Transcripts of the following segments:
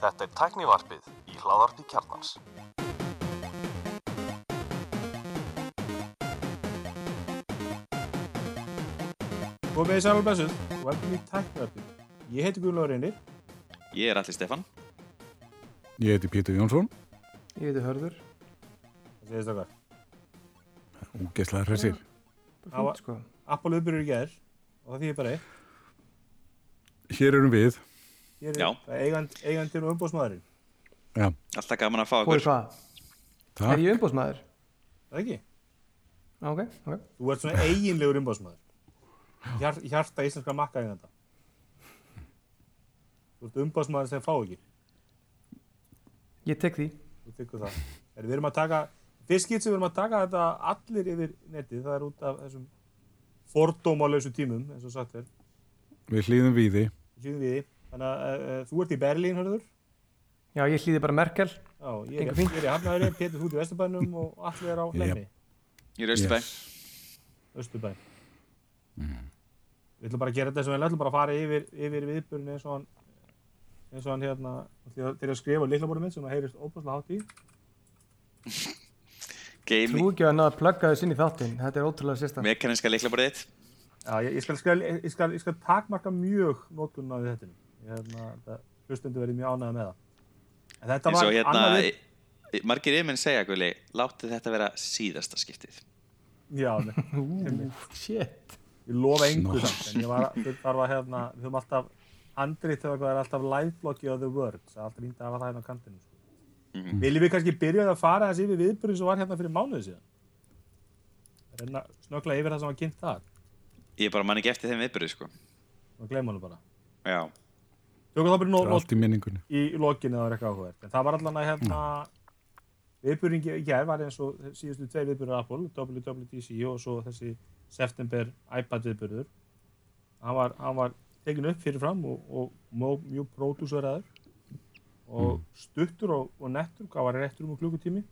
Þetta er tæknivarpið í hláðarpi kjarnans. Komið í sæl og blessuð og velkomin í tæknivarpið. Ég heiti Guðlóður Reynir. Ég er Alli Stefan. Ég heiti Pétur Jónsson, Ég heiti Hörður. Það segist okkar. úgeslega hressir. Það var- sko. Uppbyrður í gær og það þýðir bara eitt. Hér erum við, Hér er það eigand, eigandir og umbóðsmaðurinn. já, Alltaf gaman að fá okkur. Er ég umbóðsmaður? Það ekki? Ah, Ok, ok. Þú ert svona eiginlegur umbóðsmaður. Hjar, hjarta íslenska makka eiganda. Þú ert umbóðsmaður sem fá ekki. Ég tek því. Þú tykkur það. Er, við erum að taka, fyrst skipt sem við erum að taka þetta allir yfir netið, það er út af þessum fordómalausu tímum, eins og sagt er. Við hlýðum við því. Sýðum við því. Þannig að uh, þú ert í Berlín, hörður. Já, ég hlýði bara Merkel. Já, ég er, ég er í Hafnæðri, Pétur þú ert í Vesturbænum og allir er á Hlemmi, Ég er Östubæ. Östurbæn. Við ætlum bara að gera þetta sem við ætlum bara að fara yfir, yfir viðburinn eins og hann, eins og hann hérna, þegar að skrifa líklabórum minn sem það heyrist óbúslega hátt í. Game, Þú ekki að náða að plugga þess inn í þáttinn. Þetta er ótrúlega sérstæð. mekaniska leiklaborðið þitt. Já, ég, ég, skal, skal, ég, skal, ég skal takmarka mjög nótkunn á þetta. Ég hérna, þetta hlustendur verið mjög ánægða með það. En þetta Eins var og hérna, annað við... margir yfirmenn segja, Guðli, láttu þetta vera síðasta skiptið. Já, nei, Ú, shit. ég lofa Nó. samt, en ég var, við þarf að hérna, við höfum alltaf handrit eða hvað er alltaf livebloggi á The Word, það er alltaf fínt að hafa það hérna á kantinu. Sko. Mhm. Viljum við kannski byrja að fara þessi yfir viðburðin sem var hérna fyrir mánuði síðan? Renna snögglega yfir það sem var kynnt þar. Ég bara man ekki eftir þeim viðbyrðu, sko. og gleyma hann bara. Já. Tökum það bara er allt í minningunni. í, lokinu eða eitthvað áhugavert. En það var allan að hérna, viðburðin í gær var eins og síðustu tvei viðburður Apple, WWDC og svo þessi september iPad viðburður. Hann var, hann var tekin upp fyrir fram og, og mjög, mjög pródúsveraður og stuttur og, og nettur, hvað var réttur um klukkutími.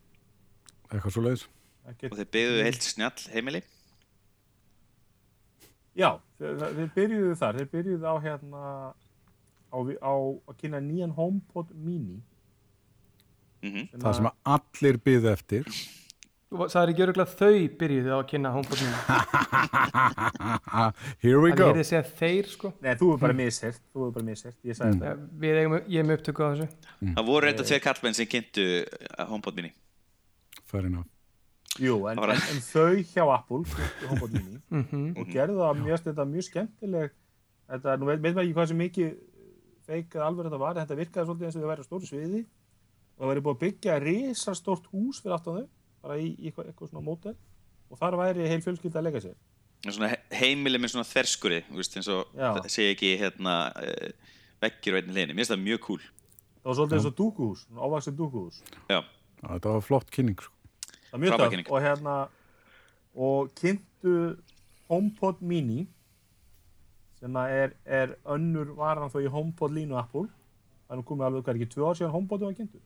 Eitthvað svo leiðis. Og þeir byggðu heilt snjall heimili. Já, þeir, byrjuðu þar, þeir byrjuðu á hérna á, á að kynna nýjan HomePod mini Mm sem Það sem að allir byðu eftir. Þú sagðir ekki öruglega þau byrjuðu á að kynna homepodinu. Here we Það go. er að segja þeir, sko. Nei, þú er bara mishert, þú er bara mishert, ég sagði þetta. Ja, Við eigum, ég er með upptöku á þessu. Það voru reynda tveir kallmenn sem kynntu uh, HomePod mini. Fair enough. Jú, en, Það var- en, en þau hjá Apple, mini, Mhm. og gerðu það mjög, þetta mjög skemmtileg, þetta, nú veit, veit maður ekki hvað sem mikið feik eða alveg þetta var, þetta virkaði svolítið eins og þau væri stóru sviði og það væri búið að byggja risastórt hús fyrir aftan þau, bara í, í eitthvað, eitthvað svona mótel og þar væri heil fjölskylda að leika sér. Svona he- heimili með svona þverskurði, þú veist, eins og það segja ekki hérna uh, veggir á einni hliðinni. Mér finnst það mjög cool. Það var svolítið eins og dúkuhús, ávaksið dúkuhús. Já. Þetta var flott kynning. Það er mjög kynning. og hérna og kynntu HomePod mini sem að er, er önnur varan þó í HomePod línu Apple það er nú komið alveg, hvað er ekki, tvö ár síðan HomePod var kynntu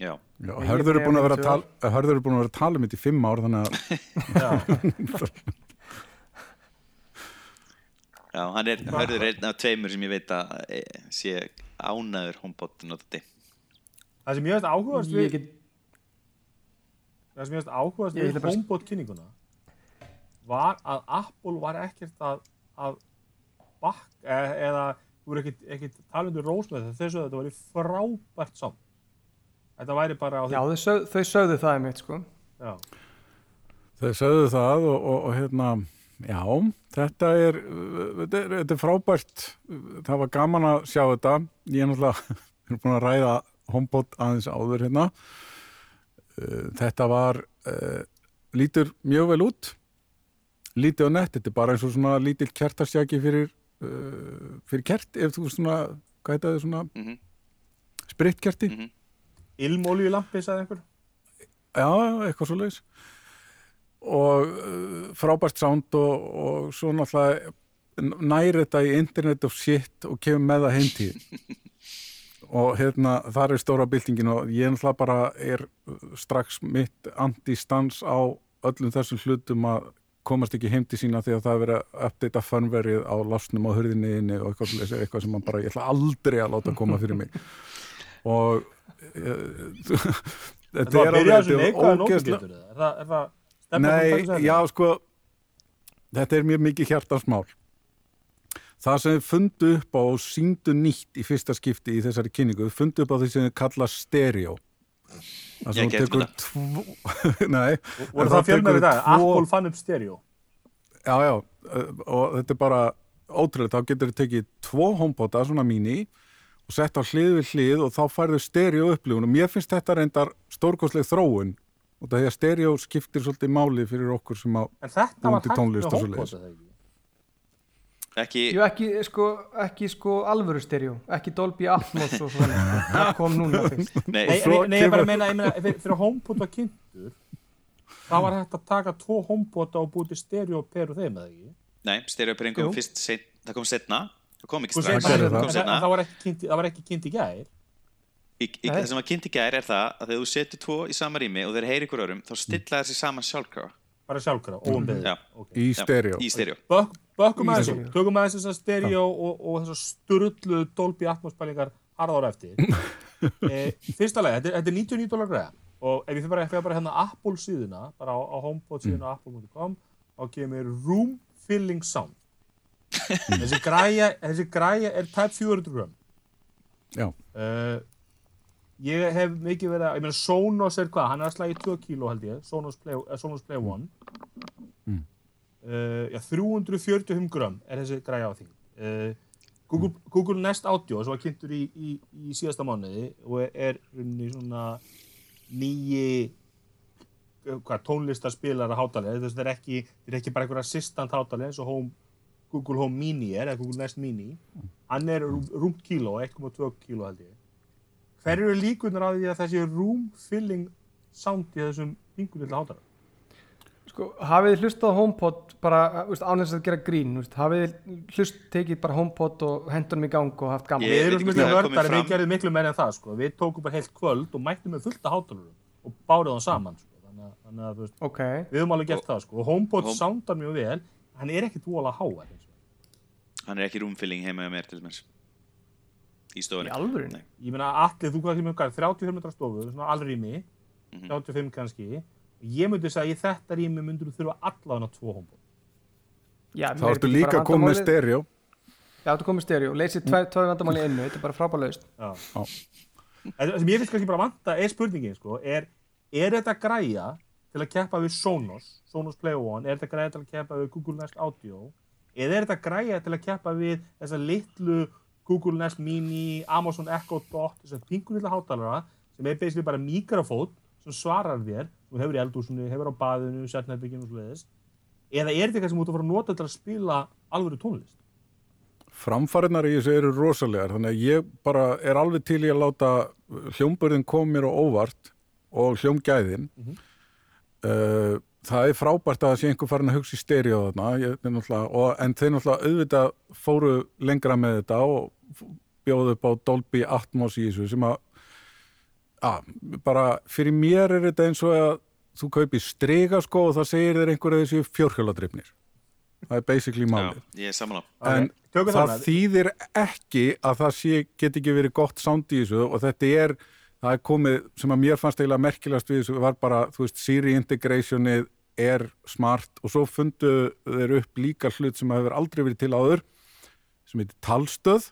Já. Já, Hörður er ég- búin að vera að tala, Hörður er búin að vera að tala um þetta í fimm ár, þannig að Já, hann er, hörður einn af tveimur sem ég veit að e, sé ánæður HomePod notandi. það sem ég veist áhugast Ég við það sem ég veist áhugast við HomePod kynninguna var að Apple var ekkert að, að bakk, e, eða þú voru ekkert, ekkert talendur rós með þetta, þau svo þetta væri frábært samt þetta væri bara á já, þau, sög, þau sögðu það einmitt, sko. já. Þeir sögðu það og, og, og hérna, já, þetta er, þetta er, þetta er frábært, það var gaman að sjá þetta, ég er náttúrulega, við erum búin að ræða HomePod aðeins áður hérna, þetta var, uh, lítur mjög vel út, lítið á nett, þetta er bara eins og svona lítill kertastjaki fyrir, uh, fyrir kert, ef þú svona, hvað heit það, svona Mm spritkerti, Mhm. Ilmoljulampi, sagði einhver? Já, eitthvað svo leiðis og uh, frábært sound og, og svo náttúrulega næri þetta í internet of shit og kemur með það heimtíð og hérna þar er stóra byltingin og ég náttúrulega bara er strax mitt antistans á öllum þessum hlutum að komast ekki heim til sína því að það er verið að updata firmwareið á lásnum á hurðinni inni og eitthvað, eitthvað sem bara, ég ætla aldrei að láta koma fyrir mig. Og En þetta er alveg er? Er er sem Nei, já sko þetta er mjög mikið hjartansmál það sem þið fundu upp á og síndu nýtt í fyrsta skipti í þessari kynningu, þið fundu upp á því sem þið kalla stereo Það sem tekur tvo Nei, Voru en það fjölmennir í dag? tvo- Apple fann upp stereo. Já, já, uh, og þetta er bara ótrúlega, þá getur þið tekið tvo homebota, svona mini og sett á hlið við hlið og þá færðu stereo upplifun og mér finnst þetta reyndar stórkostleg þróun og það er að stereo skiptir svolítið máli fyrir okkur sem að En þetta var hægt tónlist með og svoleiðis. Ekki? Jú, ekki sko, ekki sko alvöru stereo, ekki Dolby Atmos og svona, það kom núna fyrst. nei, Nei, svo nei, nei, ég bara meina, ég meina fyrir, var kynntur, þá var hægt að taka tvo HomePod og stereo per og þeim, eða ekki? nei, stereopering kom Jú. fyrst sein, það kom setna það kom ekki strax, það kom setna það var ekki kynnt, í- það var ekki kynnt í gær. í, í, Nei. það sem að kynnti gær er það að þegar þú setur tvo í sama rými og þeir heyri ykkur örum þá stilla þessi saman sjálfkrafa bara sjálfkrafa, óumbeðið. Í stereo í stereo Bök, bökkum aðeins, tökum aðeins þessar stereo og, og þessar sturlu Dolby Atmos pælingar harðára eftir. e, fyrsta lega, þetta, þetta er 99 dólar greiða og ef ég fyrir bara, ég bara hérna Apple síðuna, bara á, á HomePod síðuna á apple.com, þá kemur Room Filling Sound. þessi græja, þessi græja er type 400 gram. Já, Uh, ég hef mikið verið að, ég meina Sonos er hvað, hann er að slagi 2 kíló held ég, Sonos Play, uh, Sonos Play One Mm. uh, já, 345 gram er þessi græja á því uh, Google, Google Nest Audio sem var kynntur í, í, í síðasta mánuði og er, runni svona nýji hvað, tónlistarspilara hátalega þetta er ekki, er ekki bara einhver assistant hátalega eins og Home, Google Home Mini er eða Google Nest Mini. Hann er rú- rúmt kíló, 1,2 kíló held ég. Hver eru líkunar á því að þessi room filling sound í þessum pingulill hátalara Sko, hafið þið hlustað á HomePod bara, veist, án þess að gera grín, veist, hafið þið hlust tekið bara HomePod og hendunum í gang og haft gaman? Ég við veit erum ekki miklu er komið við fram. gerðum miklu meira en það sko. við tókum bara heilt kvöld og mættum með fullt af hátalarum og bárið hann saman sko. þannig, að, þannig að veist, Ok, við höfum alveg gert það sko. og HomePod Home- soundar mjög vel hann er ekkit vola háa hann er ekki rúmfylling heima hjá mér til þess í í stofunni ég meina allir, þú hvað ekki með hvað 35 metra stofu, svona alrými Mhm. 35 kannski ég myndi að í þetta rými myndur þú þurfa allavega tvo HomePod Já, þá ertu líka komið með stereo Já, þú komið stereo, leysið tveið vandamáli innu, þetta er bara frábæð laust. Já. Já. En Það sem ég finnst kannski bara vanta er spurningin sko, er, er þetta græja til að keppa við Sonos, Sonos Play One, er þetta græja til að keppa við Google Nest Audio, eða er þetta græja til að keppa við þessa litlu Google Nest Mini, Amazon Echo Dot, þessar pingu litla hátalara sem er basically bara mikrofón sem svarar þér, þú hefur í eldúsinu, hefur á baðinu, setnætbygginu og svo eða er þetta eitthvað sem þú ert að fara að nota til að spila alvöru tónlist? framfærinar í þessu eru rosalegar þannig að ég bara er alveg til í að láta hljómburðin koma mér á óvart og hljómgæðin Mhm. uh, það er frábært að það sé einhver farin að hugsa í þarna er náttúrulega- og, en þeir náttúrulega auðvitað fóru lengra með þetta og bjóðu upp á Dolby Atmos í þessu sem að, að bara fyrir mér er þetta eins og að þú kaupir strega sko og það segir þér einhver að þessu fjórhjóladrifnir. Það er basically Já, málið. er samanlá en tökum það þýðir ekki að það sé, get ekki verið gott sound í þessu og þetta er, það er komið sem að mér fannst eiginlega merkilegast við þessu var bara, þú veist, Siri integrationið er smart og svo fundu þeir upp líka hlut sem hefur aldrei verið til áður sem heitir talstöð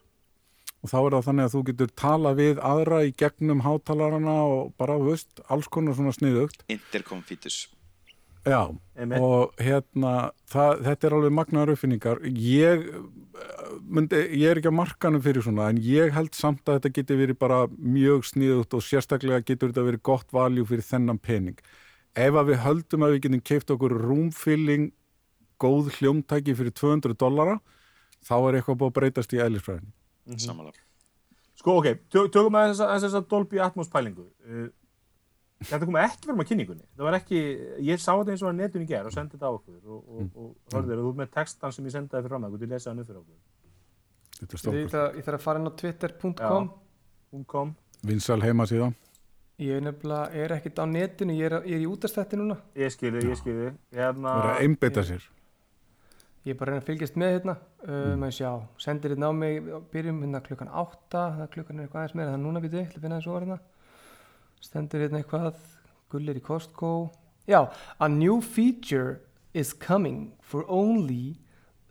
og þá er það þannig að þú getur tala við aðra í gegnum hátalarana og bara, þú veist, alls konar svona sniðugt Intercom fetus Já, Einmitt. og hérna, það, þetta er alveg magnaðar uppfinningar. Ég, myndi, ég er ekki á markanum fyrir svona, en ég held samt að þetta geti verið bara mjög sniðugt og sérstaklega getur þetta verið gott valjú fyrir þennan pening. Ef að við höldum að við getum keift okkur rúmfylling góð hljómtæki fyrir 200 dollara, þá er eitthvað búið að breytast í eðlisfræðinni. Mhm. samanlá Sko, ok, tö- tökum að þessa, að þessa Dolby Atmos pælingu. Uh, þetta kom ekki fram á kynningunni. Það var ekki, ég sá þetta eins og að netun í gerð og sendi þetta á okkur og, og, og hörður, og þú ert með textan sem ég sendaði fyrir fram að, þú ert lesa hann upp fyrir okkur. Þetta er Ég þarf ég þarf að fara inn á twitter.com Vinsal heima síðan. Ég er nefnilega, er ekkert á netinu, ég er, ég er í útastætti núna. Ég skilði, ég skilði hérna, Það er að einbeita sér Ég er bara að reyna að fylgjast með hérna, uh, Mm. sjá, sendir hérna á mig, byrjum hérna klukkan átta, það klukkan er eitthvað aðeins meira, það er núna býtu, til að finna þessu orðina. Stendur hérna eitthvað, gullir í Costco. Já, a new feature is coming for only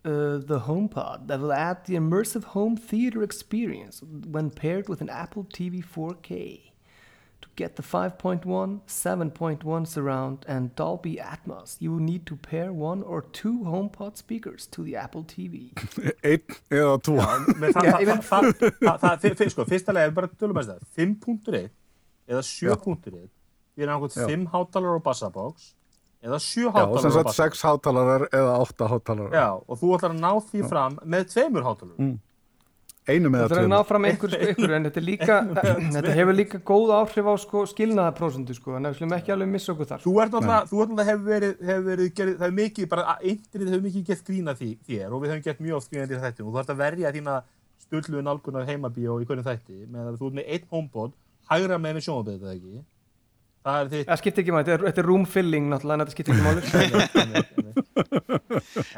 uh, the HomePod that will add the immersive home theater experience when paired with an Apple TV 4K. To get the 5.1, 7.1 surround, and Dolby Atmos, you will need to pair one or two HomePod speakers to the Apple TV. Einn eða tvo. Já, sko, fyrsta leið, bara tölum að það 5.1 eða 7.1 við erum Já. náttúrulega 5 hátalar og bassabox eða 7 Já, hátalar sem og sagt bassabox 6 hátalarar eða 8 hátalarar. Já, og þú ætlar að ná því fram með tveimur hátalar Mm. Einum eða er að einhver, einhver en þetta, er líka, þetta hefur líka góð áhrif á sko, skilnaðarprósentu sko, en við slum ekki alveg missa okkur þar. Þú ert náttúrulega, þú ert náttúrulega hefur verið, hefur verið gerð, það er mikið, bara internet hefur mikið gett grína því, þér og við hefum gett mjög oft grína því þættum og þú ert að verja þína stulluðu nálgunar heimabíó í hvernig þætti með að þú ert með einn homebod, hægra með með sjónabæði þetta ekki. Það er þitt. Það skiptir ekki máli, þetta er, þetta room filling náttúrulega, en þetta skiptir ekki máli.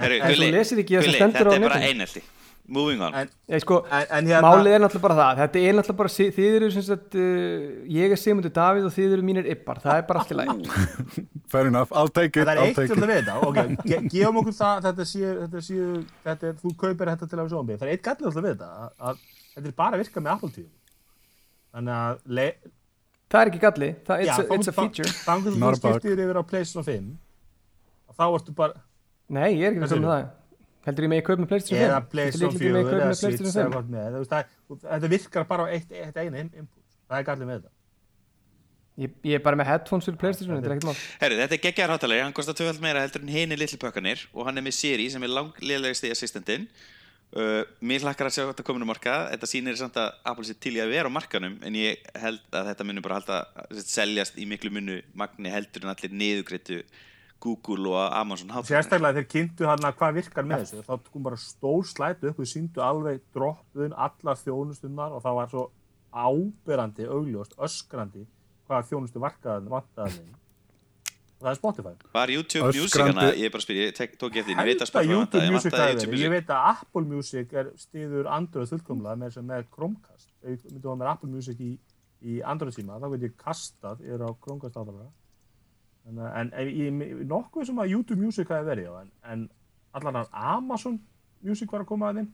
Herru, En þú Gulli, lesir ekki sem Gulli, stendur þetta á er einelti Moving on. En, Ég, sko, en, en hérna, Málið er náttúrulega bara það, þetta er náttúrulega bara, þið eru sem sagt, uh, ég er Sigmundur Davíð og þið eru mínir yppar, það er bara allt í lagi. Fair enough, I'll take it, það er I'll eitt take til it. að við þetta, ok, ge gefum okkur það, þetta séu, þetta séu, þetta er, þú kaupir þetta til að við sjónabæði, það er eitt gallið alltaf við þetta, þetta er bara að virka með Apple TV. Þannig að, le, Það er ekki galli, það, já, it's, a, it's a feature. Þannig að þú skiptir yfir á PlayStation 5, og þá ertu bara, Nei, ég er ekki að tala um það. Heldur ég með í kaup með PlayStation 5? eða PlayStation líklega 4 með í kaup eða með Switch eða 5. hvað með þetta virkar bara á eitt, eitt einu input það er gallið með þetta Ég, ég er bara með headphones fyrir PlayStation, þetta er ekkert mál. Herru, þetta er geggjar hátalari, hann kostar tvöfald meira heldur en hini litlu pökkanir og hann er með Siri sem er langlegasti assistentinn uh, Mér hlakkar að sjá þetta komin á markað þetta sýnir samt að Apple sé til í að vera á markanum en ég held að þetta munur bara halda seljast í miklu munu magni heldur en allir niðugreitu Google og Amazon hátalari sérstaklega þeir kynntu hann að hvað virkar með þessu þá kom bara stór slætu upp við síndu alveg droppuðin allar þjónustunnar og það var svo áberandi augljóst, öskrandi hvaða þjónustu varkaði vantaði. Þeim og það er Spotify. Var YouTube Öskrandi- Music hana, ég er bara að spyrja, ég tók eftir, því, ég veit að Held Spotify YouTube vantaði, Music vantaði hafi YouTube verið. Ég veit að Apple Music er stiður Android fullkomlega með, sem með Chromecast. Ef ég myndi að mér Apple Music í, í Android síma, þá veit ég kastað, ég er á Chromecast áfæðlega. En, ég er nokkuð sem að YouTube Music hafi verið, en, en allan að Amazon Music var að koma að þeim.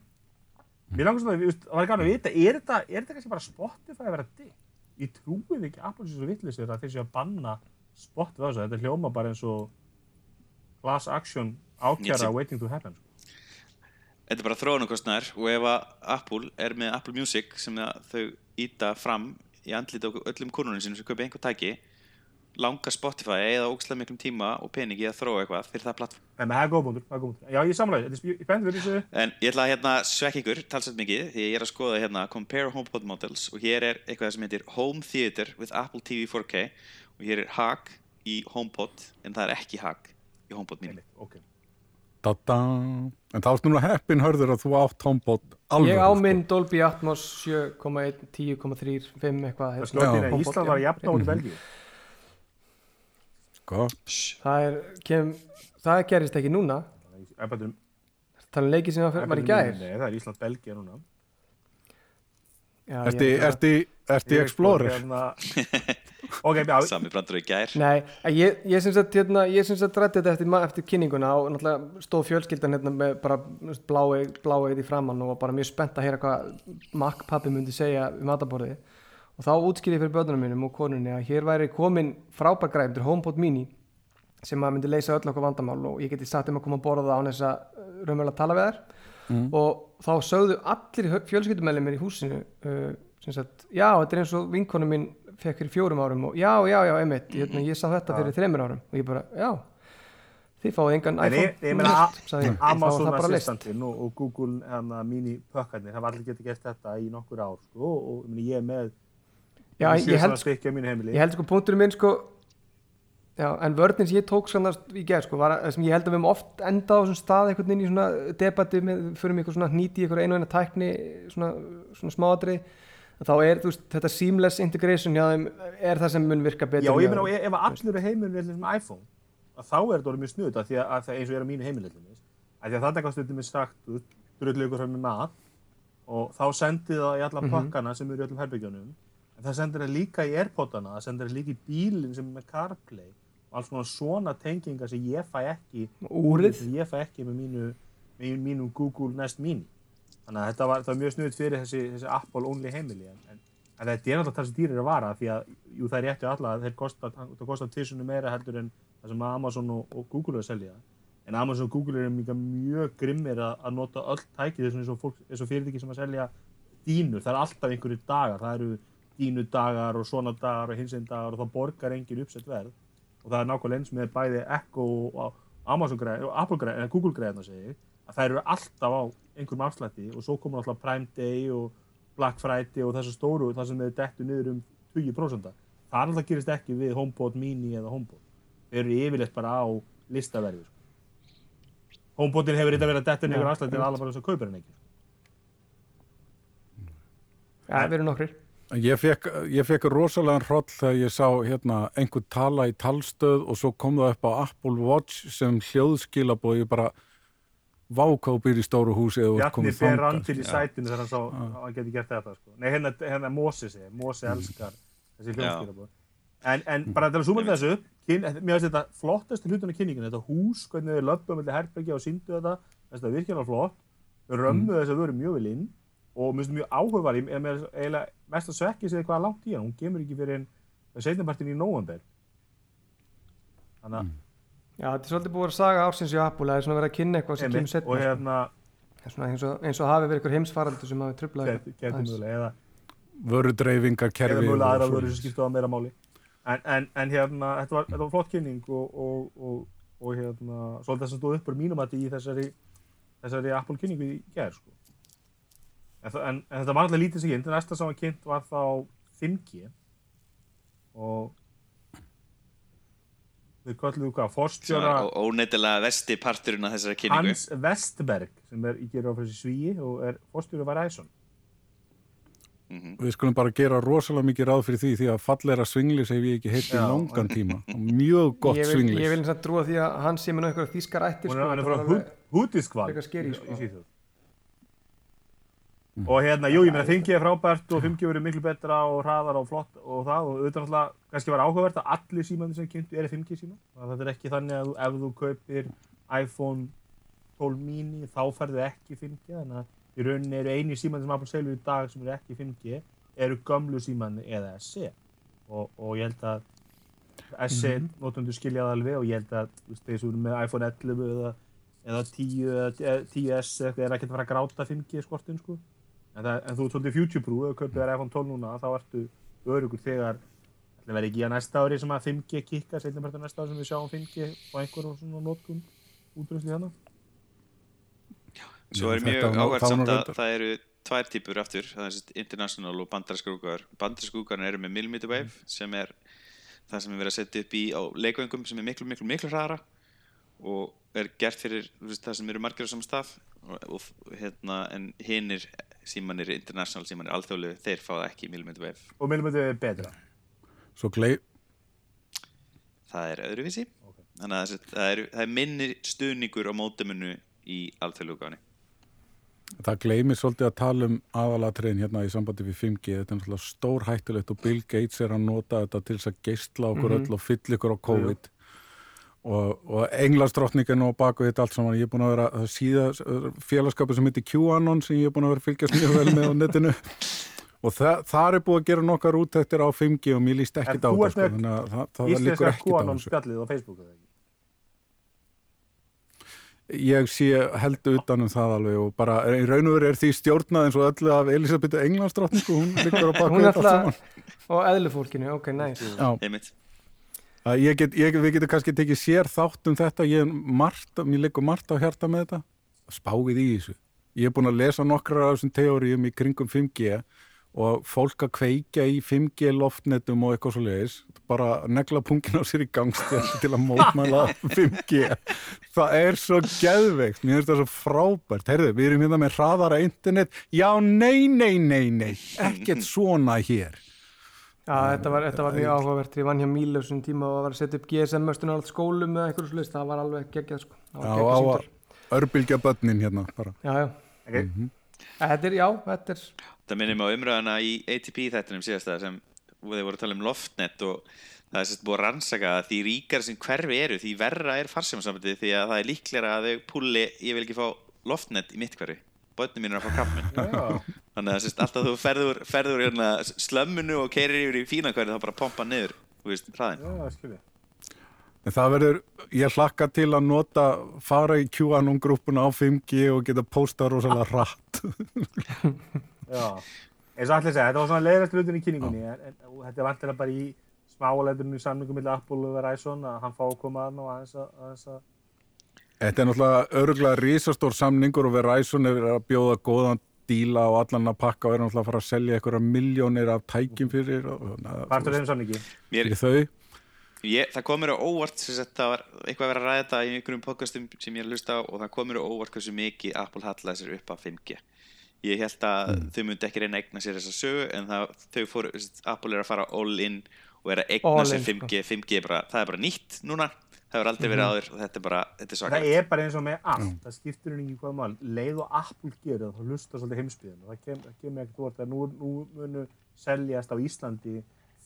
Mér langar svona, að- það var gaman að vita, er þetta, er þetta kannski bara Spotify að vera dick? Ég trúið ekki Apple sé svo vittlisir að þeir sé að banna Spotify þessu. Þetta hljóma bara eins og class action ákjara waiting to happen. sko. Þetta er bara þróunarkostnæður og ef að Apple er með Apple Music sem þau íta fram í andlita öllum konunum sinum sem kaupa einhver tæki langa Spotify eða ógslag miklum tíma og peningi að þróa eitthvað fyrir það plattform. Menn það er góð punktur, það er góð punktur. Já, ég samlega, ég er spennt fyrir þessu. En ég ætla að hérna svekka ykkur talsett mikið því ég er að skoða hérna Compare HomePod Models og hér er eitthvað sem heitir Home Theater with Apple TV 4K og hér er HAG í HomePod en það er ekki HAG í HomePod mini. Ok. Da-da. En þá ertu nú heppin hörður að þú átt HomePod alveg Ég á sko. minn Dolby Atmos 7,1, 10,3, 5 eitthvað. Það slótt inn að HomePod, Ísland var jafn á Belgíu. Sko. Það er, kem, það gerist ekki núna. iPadum- Það er leikið sem var, var í mínum, Nei, það er Ísland Belgía núna. Í Explorer? Hérna- Ok, já, Sami brandur í gær. Nei, ég, ég sem sagt, hérna, ég sem sagt rætti þetta eftir, ma- eftir kynninguna og náttúrulega stóð fjölskyldan hérna með bara bláeið blá í framann og var bara mjög spennt að heyra hvað Mac pappi myndi segja um mataborðið og þá útskýrði ég fyrir börnunum mínum og konunni að hér væri komin frábær græm til HomePod mini sem að myndi leysa öll okkur vandamál og ég geti sagt um að koma að borða það án þess að uh, raunverulega tala við þær og þá sögðu allir fjölskyldumæli í húsinu uh, sem sagt, já, þetta er eins og vinkonu mín fekk fyrir fjórum árum og já, já, já, einmitt ég, ég sá þetta fyrir þreymur árum og ég bara, já þið fáið engan En iPhone ég, ég meina ég. Amazon. Assistantin og, og Google hana, mini pökkarnir, það var allir getið gert þetta í nokkur ár sko, og, og ég, meina, ég er með Já, ég, held, heimili ég held sko punkturinn minn sko já, en vörðin sem ég tók sannast í gerð sko, var að, sem ég held að við höfum oft endað á þessum stað einhvern veginn í svona debatti með, fyrir mig eitthvað svona í eitthvað einu og eina tækni svona, svona smáadrið þá er veist, þetta seamless integration þeim er það sem mun virka betur Já, ég meina, þeim. ef ef allir heimurinn er með iPhone, að þá er þetta orðið mjög snuð, að því að, að það eins og er á mínu heimili til dæmis, að því að þetta kannski stundum er sagt, drullu ykkur fram með mat og þá sendir það í alla Mhm. pakkana sem eru í öllum herbyggjunum, en það sendir það líka í Airpodana, það sendir það líka í bílinn sem er með CarPlay og alls konar svona tengingar sem ég fæ ekki, úrið ég fæ ekki með mínu, með mínu Google Nest Mini. Þannig að þetta var, var mjög snuð fyrir þessi, þessi Apple only heimili, en, en En þetta er náttúrulega það sem dýrir að vara því að jú, það er rétti alla það kostar tísunum meira heldur en það sem Amazon og, og Google er að selja. En Amazon og Google eru mjög, mjög grimmir að, að nota öll tæki þessum eins og, og fyrirtæki sem að selja dínur. Það er alltaf einhverju dagar. Það eru dínudagar og svona dagar og hinsinn dagar og það borgar engin uppsett verð. Og það er nákvæmlega eins með bæði Echo og Amazon greið, Apple greið, eða Google greiðna segi, að það eru alltaf á einhverjum afslætti og svo komur alltaf Prime Day og Black Friday og þessu stóru þar sem þeir dettu niður um 20%. Það er alltaf gerist ekki við HomePod Mini eða HomePod. Þeir eru yfirleitt bara á listaverfi. Sko. HomePodin hefur eitthvað verið að detta niður afslætti en alveg bara þess að kaupir hann ekki. Já, við erum nokkrir Ég fekk, ég fekk rosalega hroll þegar ég sá hérna, einhver tala í talstöð og svo kom það upp á Apple Watch sem hljóðskilabóð ég bara vákápir í stóru húsi kominn fer rann til í sætinu þegar hann sá að hann geti gert þetta. Sko. Nei, hérna, hérna Mósi segir. Mósi elskar þessi hljómskilabóð. En, en bara til að súma þessu, kyn, mér finnst þetta flottasti hlutin af kynninginu, þetta hús, hvernig þau löpum mellir herbergi og síndu þetta, þetta er virkilega flott, þau römmu þess að þau eru mjög vel inn og mér finnst þetta mjög áhugavar, ég er með eiginlega mest að svekki sig hvað er langt í hann, hún kemur ekki fyrir en setnapartin í nóvember. Þannig að, Já, þetta er svolítið búið að saga ársins í Apple það er svona verið að kynna eitthvað sem kemur setna og hérna, svona eins, og, eins og hafi verið ykkur heimsfaraldur sem hafi geti mögulega, eða Vörudreifingarkerfi eða og mögulega aðra vörur sem skipta á meira máli. En, en, en hérna, þetta var, þetta var flott kynning og, og, og, og hérna svolítið það sem stóð upp úr mínum að í þessari þessari Apple kynningu í gerð sko. En, en, en þetta var alltaf lítið sem kynnt næsta sem var kynnt var þá 5G og þau kalluðu hvað, forstjóra Svona óneidilega vesti parturinn af þessari kynningu. Hans Vestberg sem er í gerð á fyrir svíi og er forstjóra Verizon. Mhm. Við skulum bara gera rosalega mikið ráð fyrir því því að fallera svinglis hef ég ekki heilt í langan tíma. Og mjög gott ég vil, svinglis. ég vil eins að trúa því að hann sé með eitthvað þýskar ættir hún er, hann er þetta frá var Hud- alveg- Húdiskval frekar scary, sko. í Svíþjóð og hérna, jú, ég meina 5G er frábært og 5G verður miklu betra og hraðar og flott og það. Og auðvitað náttúrulega kannski var áhugavert að allir símandi sem kynntu eru 5G síma það þetta er ekki þannig að ef þú kaupir iPhone 12 mini þá ferðu ekki 5G þannig að í rauninni eru eini símandi sem Apple selur í dag sem eru ekki 5G eru gömlu símandi eða SE og, og ég held að SE mm notundur skilja það alveg og ég held að eru með iPhone 11 eða, eða 10 eða 10S eða er ekki að fara að gráta 5G skortin sko en, það, en þú ert svolítið future-proof ef þú kaupir þér iPhone 12 núna þá ertu örugur þegar Það verði ekki að næsta ári sem að 5G kikka, setjum bara næsta ári sem við sjáum 5G og einhverjum svona notkun útrúsli hérna. Svo er mjög var samt að það eru tvær típur aftur, það er sérst international og. Bandarinska úrgáðar eru með millimeter wave sem er það sem er verið að setja upp í á leikvöngum sem er miklu, miklu, miklu hraðara og er gert fyrir það sem eru margir á saman stað og, og hérna, en hinnir símanir, international símanir, alþjóðlegu, þeir fá það ekki millimeter wave. Og þetta er betra. Svo glei, Það er öðruvísi. Ok. Þannig að það er, það er minni stuðningur á mótumunu í alþjóðlegu úrgáðinni. það gleymir svolítið að tala um aðalatriðin hérna í sambandi við 5G. Þetta er náttúrulega stór hættulegt og Bill Gates er að nota þetta til þess að geistla okkur öll og fylla ykkur á COVID. Og, og englandsdrottning nú á baku þetta allt saman. Ég er búin að vera að síða félagskapu sem heitir QAnon sem ég er búin að vera að fylgjast mjög vel með á netinu. Og það, það er búið að gera nokkar útæktir á 5G og mér líst ekkit á ert Sko, þannig að það, það Íslenska ekkit á QAnon þessu. spjallið á Facebook eða ekki? Ég sé held utan um það alveg og bara í raun og veru er því stjórnað eins og öllu af Elisabethu Englandsdrottningu, hún liggur á baku þetta allt saman. og eðlufólkinu, ok, næs Já, Einmitt. að ég get, ég, við getum kannski tekið sér þátt um þetta, ég margt, mér liggur margt á hjarta með þetta, spáið í þessu. Ég er búin að lesa nokkrar af þessum teórium í kringum 5G og fólk að kveikja í 5G loftnetum og eitthvað svo leiðis, bara negla pungin á sér í gangstjætti til að mótmæla 5G það er svo geðveikt. Mér finnst það svo frábært, heyrðu, við erum hérna með hraðara internet, já, nei, nei, nei nei, ekkert svona hér Já, þetta var, þetta var mjög áhugavert, ég vann hjá Mílu þessum tíma og var að setja upp GSM-möstun á allt skólum eða eitthvað slúst, það var alveg geggjað sko. Það Já, var á að símtal. örbylgja börnin hérna bara Já, já. Ok. Mhm. Þetta er, já, þetta er, Það minnum á umræðana í ATP þættinum síðasta sem þeir voru að tala um loftnet og það er sérst búið að rannsaka að því ríkar sem hverfi eru því verra er farsímasambandi því að það er líklega að þau púli ég vil ekki fá loftnet í mitt hverfi bönnum mín er að fá krabbminn Já, þannig að sérst alltaf þú ferður, ferður hérna, slömminu og keirir yfir í fína hverfi þá bara pompa niður, þú veist, hraðin. En það verður, ég hlakka til að nota, fara í QAnon grúpuna á 5G og geta postað rosalega hratt. Já, eins og allir segja, þetta var svona leiðast hlutin í kynningunni, en, en og þetta er vantilega bara í smáleðurinn í samlingum millir Apple og Verizon að hann fá að koma að og aðeins að, aðeins að Þetta er náttúrulega öruglega risastór samningur og Verizon er verið að bjóða góðan díla og allan að pakka og er náttúrulega að fara að selja einhverja miljónir af tækjum fyrir og, partur þeim samningi. Mér, fyrir þau. ég, það kom mér á óvart sem sagt, það var eitthvað að vera að ræða þetta í einhverjum podcastum sem ég er að hlusta á og það kom mér á óvart hversu mikið Apple hallaði sér upp af 5G ég held að þau myndi ekki reyna að eigna sér þessa sögu en það, þau fóru, Apple er að fara all in og er að eigna All sér in, 5G 5G er bara, það er bara nýtt núna það hefur aldrei verið áður og þetta er bara þetta er Það svakalegt er bara eins og með allt, það skiptir henni ekki hvað mál. Leið og Apple gerir það, þá hlustar svolítið heimsbyðin. Það kem, það kemur ekkert orð að nú, nú munu seljast á Íslandi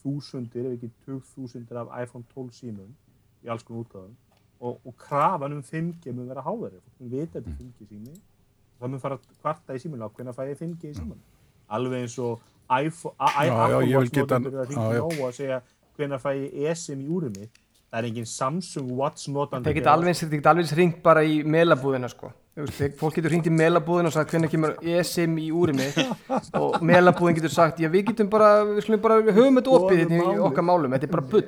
þúsundir, ef ekki tug þúsundir af iPhone 12 símum í alls konar útgáðum og, og krafan um 5G mun vera háðari. Fólk mun vita þetta er 5G sími. Það mun fara að kvarta í síminu á hvernig fæ ég 5G í síman. Alveg eins og iPhone, a- Já, a- já, Apple ég vil Watch geta- notendur að já, já. segja hvernig fæ ég eSIM í úrið mitt. Það er engin Samsung Watch notandi. það geta alveg, það alveg ringt bara í melabúðina sko. Fólk getur ringt í melabúðina og sagt hvernig kemur eSIM í úri mig og melabúðin getur sagt, já við getum bara, við slumum bara höfum þetta opið hérna í okkar málum, þetta er bara bull.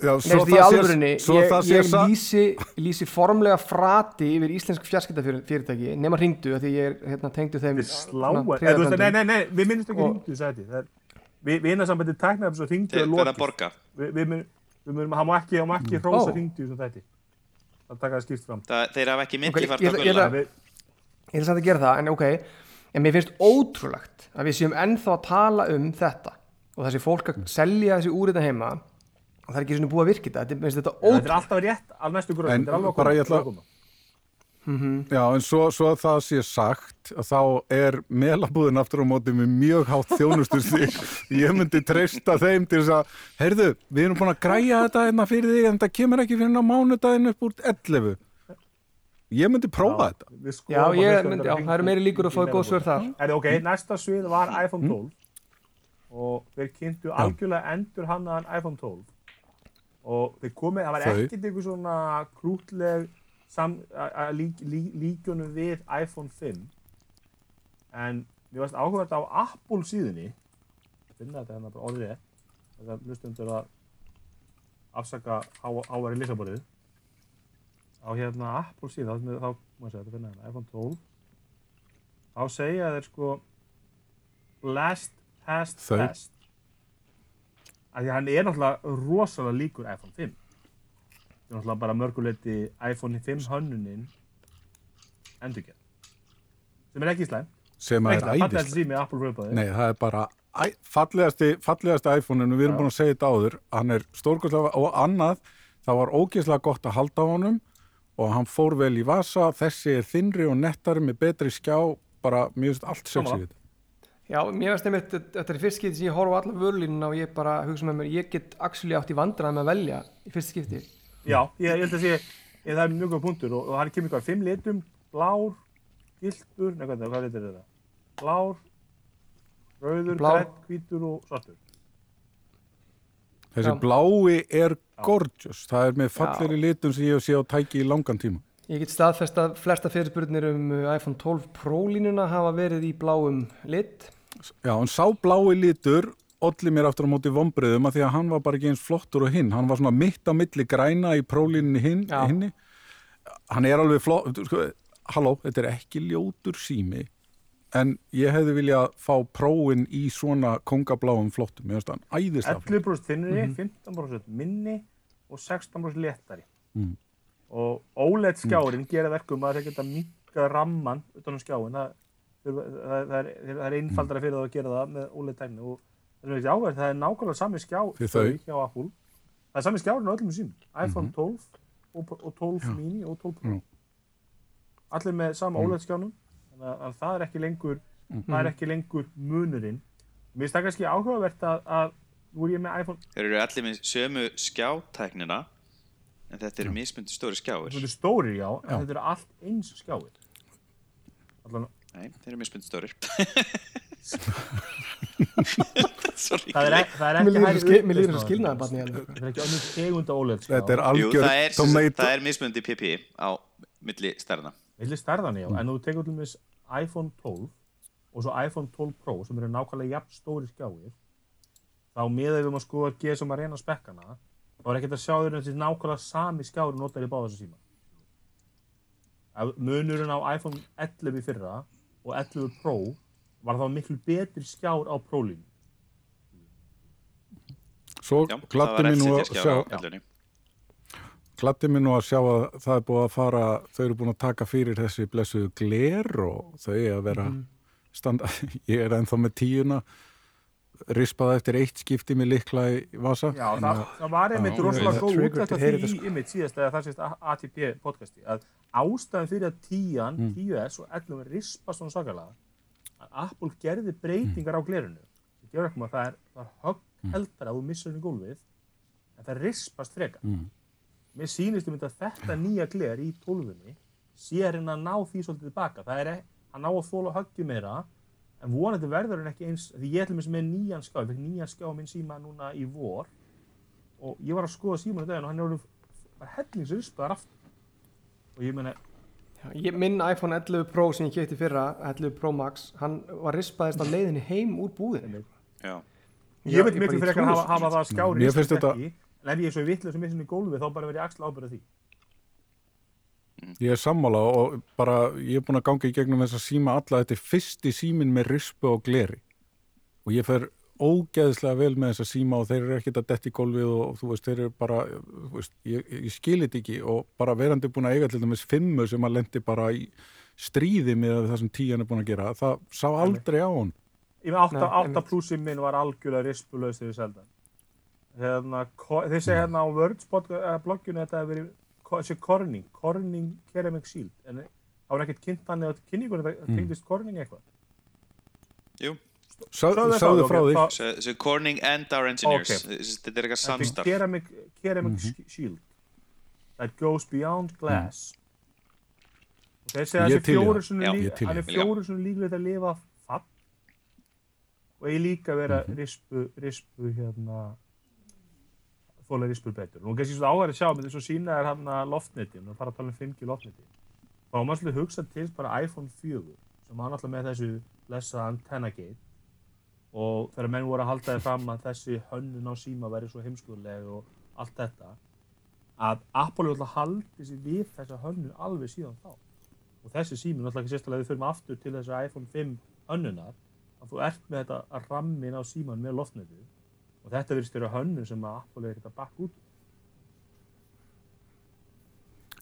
Já, Nei, því í alvörunni, svo ég, það sé ég sa- lýsi, lýsi formlega frati yfir íslensk fjarskiptafyrirtæki nema hringdu að því ég er hérna, tengdu þeim sláa. svona Nei, nei, nei, nei, við minnumst ekki þetta. Við vinnarsambandi tæknaðum svo hringdu þeir að borga Við við munum, hann má ekki, hann má ekki hrósa Ó. hringdu sem þetta. Það taka það skýrt fram. það, þeir hafa ekki Ok, millifært ég á ætla- ég er samt að gera það, en ok en mér finnst ótrúlegt að við séum ennþá að tala um þetta og þessi fólk að selja þessi úr þetta heima og það er ekki svona búið að virka þetta þetta er, er alltaf rétt af næstu gröð. En Þetta er alveg að bara koma. ég ætla- þetta að koma. Já, en svo, svo að það sé sagt að þá er melabúðin aftur á móti með mjög hátt þjónustustig ég myndi treysta þeim til þess að heyrðu, við erum búin að græja þetta hérna fyrir þig en það kemur ekki fyrir á mánudaginn upp úr 11 ég myndi prófa þetta. Við Já, ég, myndi, já, það eru meiri líkur að fá góð svör þar. Er ok, næsta svið var iPhone Mm. 12 og þeir kynntu algjörlega endur hannaðan iPhone 12 og þeir komið, það var ekkert einhver svona krútleg sam, a- a- lík, lík, líkjónum við iPhone 5 en mér varst áhugað á Apple síðunni. Ég finna þetta hérna bara orðið þetta hlustundur að afsaka áværi lisaborðið á hérna Apple síðan þá, þá ég segja þetta finna hérna iPhone 12 þá segja þeir sko last past test af því að hann er náttúrulega rosalega líkur iPhone 5 það er náttúrulega bara mörguleiti iPhone 5 hönnunin endurgerð. Sem er ekki slæm sem að er fallegast æðist sími Apple raupaði Nei, það er bara fallegasti, fallegasti iPhone-inu, við erum Já. búin að segja þetta áður. Hann er stórkostlega og annað það var ógeðslega gott að halda á honum og hann fór vel í vasa. Þessi er þinri og nettari með betri skjá. Bara mjög veist allt við þetta. Já, mér finnst einmitt, þetta er fyrst skipti sem ég horfa á alla vörlínuna og ég bara hugsa með mér, ég get actually átt í vandræði með að velja í fyrst skipti já, ég, ég held að sé ég, það er mjög góð punktur og, og hann kemur hvað fimm litum, blár gildur, nei hvað, hvað litur er þetta blár rauður, grænn, hvítur og svartur. Þessi Já. blái er gorgeous. Það er með falleri litum sem ég hef séð á tæki í langan tíma. Ég get staðfest að flesta fyrirspurnir um uh, iPhone 12 Pro línuna hafa verið í bláum lit. Já, en sá blái litur olli mér aftur á móti vombriðum að því að hann var bara ekki eins flottur og hinn, hann var svona mitt á milli græna í prólíninni hinn, hinni. Hann er alveg flott sko, halló, þetta er ekki ljótur sími en ég hefði viljað fá próin í svona kongabláum flottum, ég veist hann æðislega flott 11% þinnri, 15% minni og 16% léttari. Mm. og OLED skjárin gera verkum að það geta minka ramman utan um skjáin það, það, það, það, er, það er einfaldara fyrir það að gera það með OLED tækni og það er áverð, það er nákvæmlega sami skjá Fyrir þau. hjá Apple það er sami skjárin á öllum sínum iPhone 12 og, og 12 Já. mini og 12 Pro Já. allir með sama Mm. OLED skjánum þannig að, að það er ekki lengur það er ekki lengur munurinn mér finnst það kannski áhugavert að, að er ég með iPhone Þeir eru allir með sömu skjátæknina en þetta eru mismundi stóri skjáir Þetta er stórir, já, en Já. þetta eru allt eins skjáir. Allan, Nei, þeir eru mismundi Sorry það er, það ekki skil- mér líður þessu. barni hérna. Þetta er ekki önnur tegunda OLED skjá. Þetta er algjör það er, tomato það er mismundi PP á milli stærna Milli stærðan, já, en þú tekur til mis iPhone 12 og svo iPhone 12 Pro sem eru nákvæmlega jafn stóri skjáir þá miðað við um að skoða G sem að reyna spekkana þá er ekkert að sjá þér þessi nákvæmlega sami skjári notar í báða þessu síma. Munurinn á iPhone 11 í fyrra og 11 Pro var þá miklu betri skjár á Pro-línu. Svo það var mig nú að sjá gladdi mig nú að sjá að það er búið að fara þau eru búin að taka fyrir þessi blessuðu gler og þau að vera standa, ég er ennþá með tíuna rispaði eftir eitt skipti með likla í vasa. Já, það, það var einmitt rosalega góð því þetta, í einmitt síðast eða það sést ATP podcasti að ástæðan fyrir að 10, 10S og 11 rispa svona sakalega að Apple gerði breytingar á glerinu. Það gefur ekki maður að það er, er högg heldar að þú missar henni gólfið en það rispast frekar. Mm. mér sýnist um þetta þetta nýja gler í 12 sé að reyna að ná því svolítið tilbaka það er ekki, að ná að þóla höggi meira en vonandi verður hann ekki eins því ég ætlum með nýjan skjá, ég fekk nýjan skjá minn síma núna í vor og ég var að skoða síman í daginn og hann bara hellingsrispaðar aftur. Og ég meina, Já, ég, minn iPhone 11 Pro sem ég kefti fyrra 11 Pro Max, hann var rispaðist á leiðinni heim úr búðinu Já, ég veit ég miklu ég frekar trúi hafa, hafa það skjári Mér finnst þetta- ekki en ef ég er svo vitlega sem missin í gólfið þá bara verð ég axla ábyrða því. Ég er sammála og bara ég er búin að ganga í gegnum þess að síma alla þetta er fyrsti símin með rispu og gleri. Og ég fer ógeðslega vel með þess að síma og þeir eru ekkert að detti í gólfið og þú veist, þeir eru bara þú veist, ég, ég skilit ekki og bara verandi búin að eiga til dæmis fimmu sem að lendi bara í stríði með það sem tíjan er búin að gera, það sá aldrei á hún Ég með 8, Nei, 8 einmitt. plussið minn var algjörlega ég seldi hann. Hérna, þeir segja hérna á Wordspot uh, blogginu þetta verið ko- þessi Corning, Corning Ceramic Shield en það var ekkert kynnt hann eða kynningunni það Mm. tengdist Corning eitthvað. jú Sáðu það, frá því So, so Corning and our engineers. Þetta er eitthvað Þetta er samstarf Ceramic, ceramic Mhm. sh- Shield that goes beyond glass. Og þeir segja Ég þessi ég til í hann er það. fjóri svona líklegt að lifa fatt og ég líka vera Mhm. rispu, rispu hérna þóla rispur betur. Nú kannski svona áhverju að sjá, með þess að sína er hann að loftneti, nú fara að tala um 5G loftneti. Þá var maður svolítið hugsað til bara iPhone 4 sem hann alltaf með þessu lessa antenna gate og þegar menn voru að halda þið fram að þessi hönnun á síma væri svo heimskuðleg og allt þetta að Apple er alltaf haldið sér við þessa hönnun alveg síðan þá. Og þessi sími, náttúrulega ekki sérstaklega við förum aftur til þessu iPhone 5 hönnunar að þú ert með þetta að rammin á síman með loftnetið og þetta virðist vera hönnun sem að Apple er ekkert að bakka út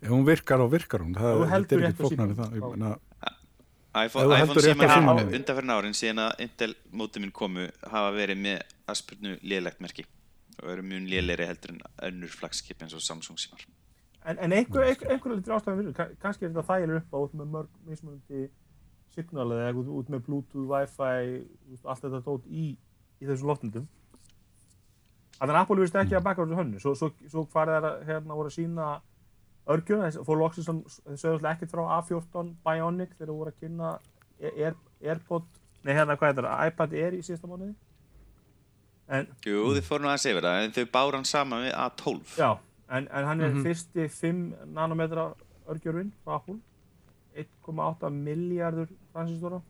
ef hún virkar og virkar hún, það er rétt á ekki flóknar símanum, það, ég þá- meina iPhone, iPhone símar símanum. undanferðin árin síðan að Intel mótið minn komu hafa verið með aspurnu lélegt merki og eru mjög lélegri heldur en önnur flagskip eins og Samsung símar En, en einhver, einhver, einhver litur ástæðan fyrir, kann- kannski er þetta þægilega upp á út með mörg mismunandi signal eða eitthvað út með Bluetooth, Wi-Fi, allt þetta tótt í, í þessum loftnildum. Þannig að Apple virðist ekki að baka á þessu hönnu. Svo, svo, svo farið þær að hérna voru að sína örgjuna, þess- fór loksins að alltaf ekkert frá A14 Bionic þegar voru að kynna Air, Airpod, nei hérna hvað er þetta, iPad Air í síðasta mánuði. En Jú, þið fóru nú aðeins yfir það en þau bára hann saman við A12 Já, en, en hann er Mhm. fyrsti 5 nanometra örgjörfinn frá Apple 1,8 miljardur transistora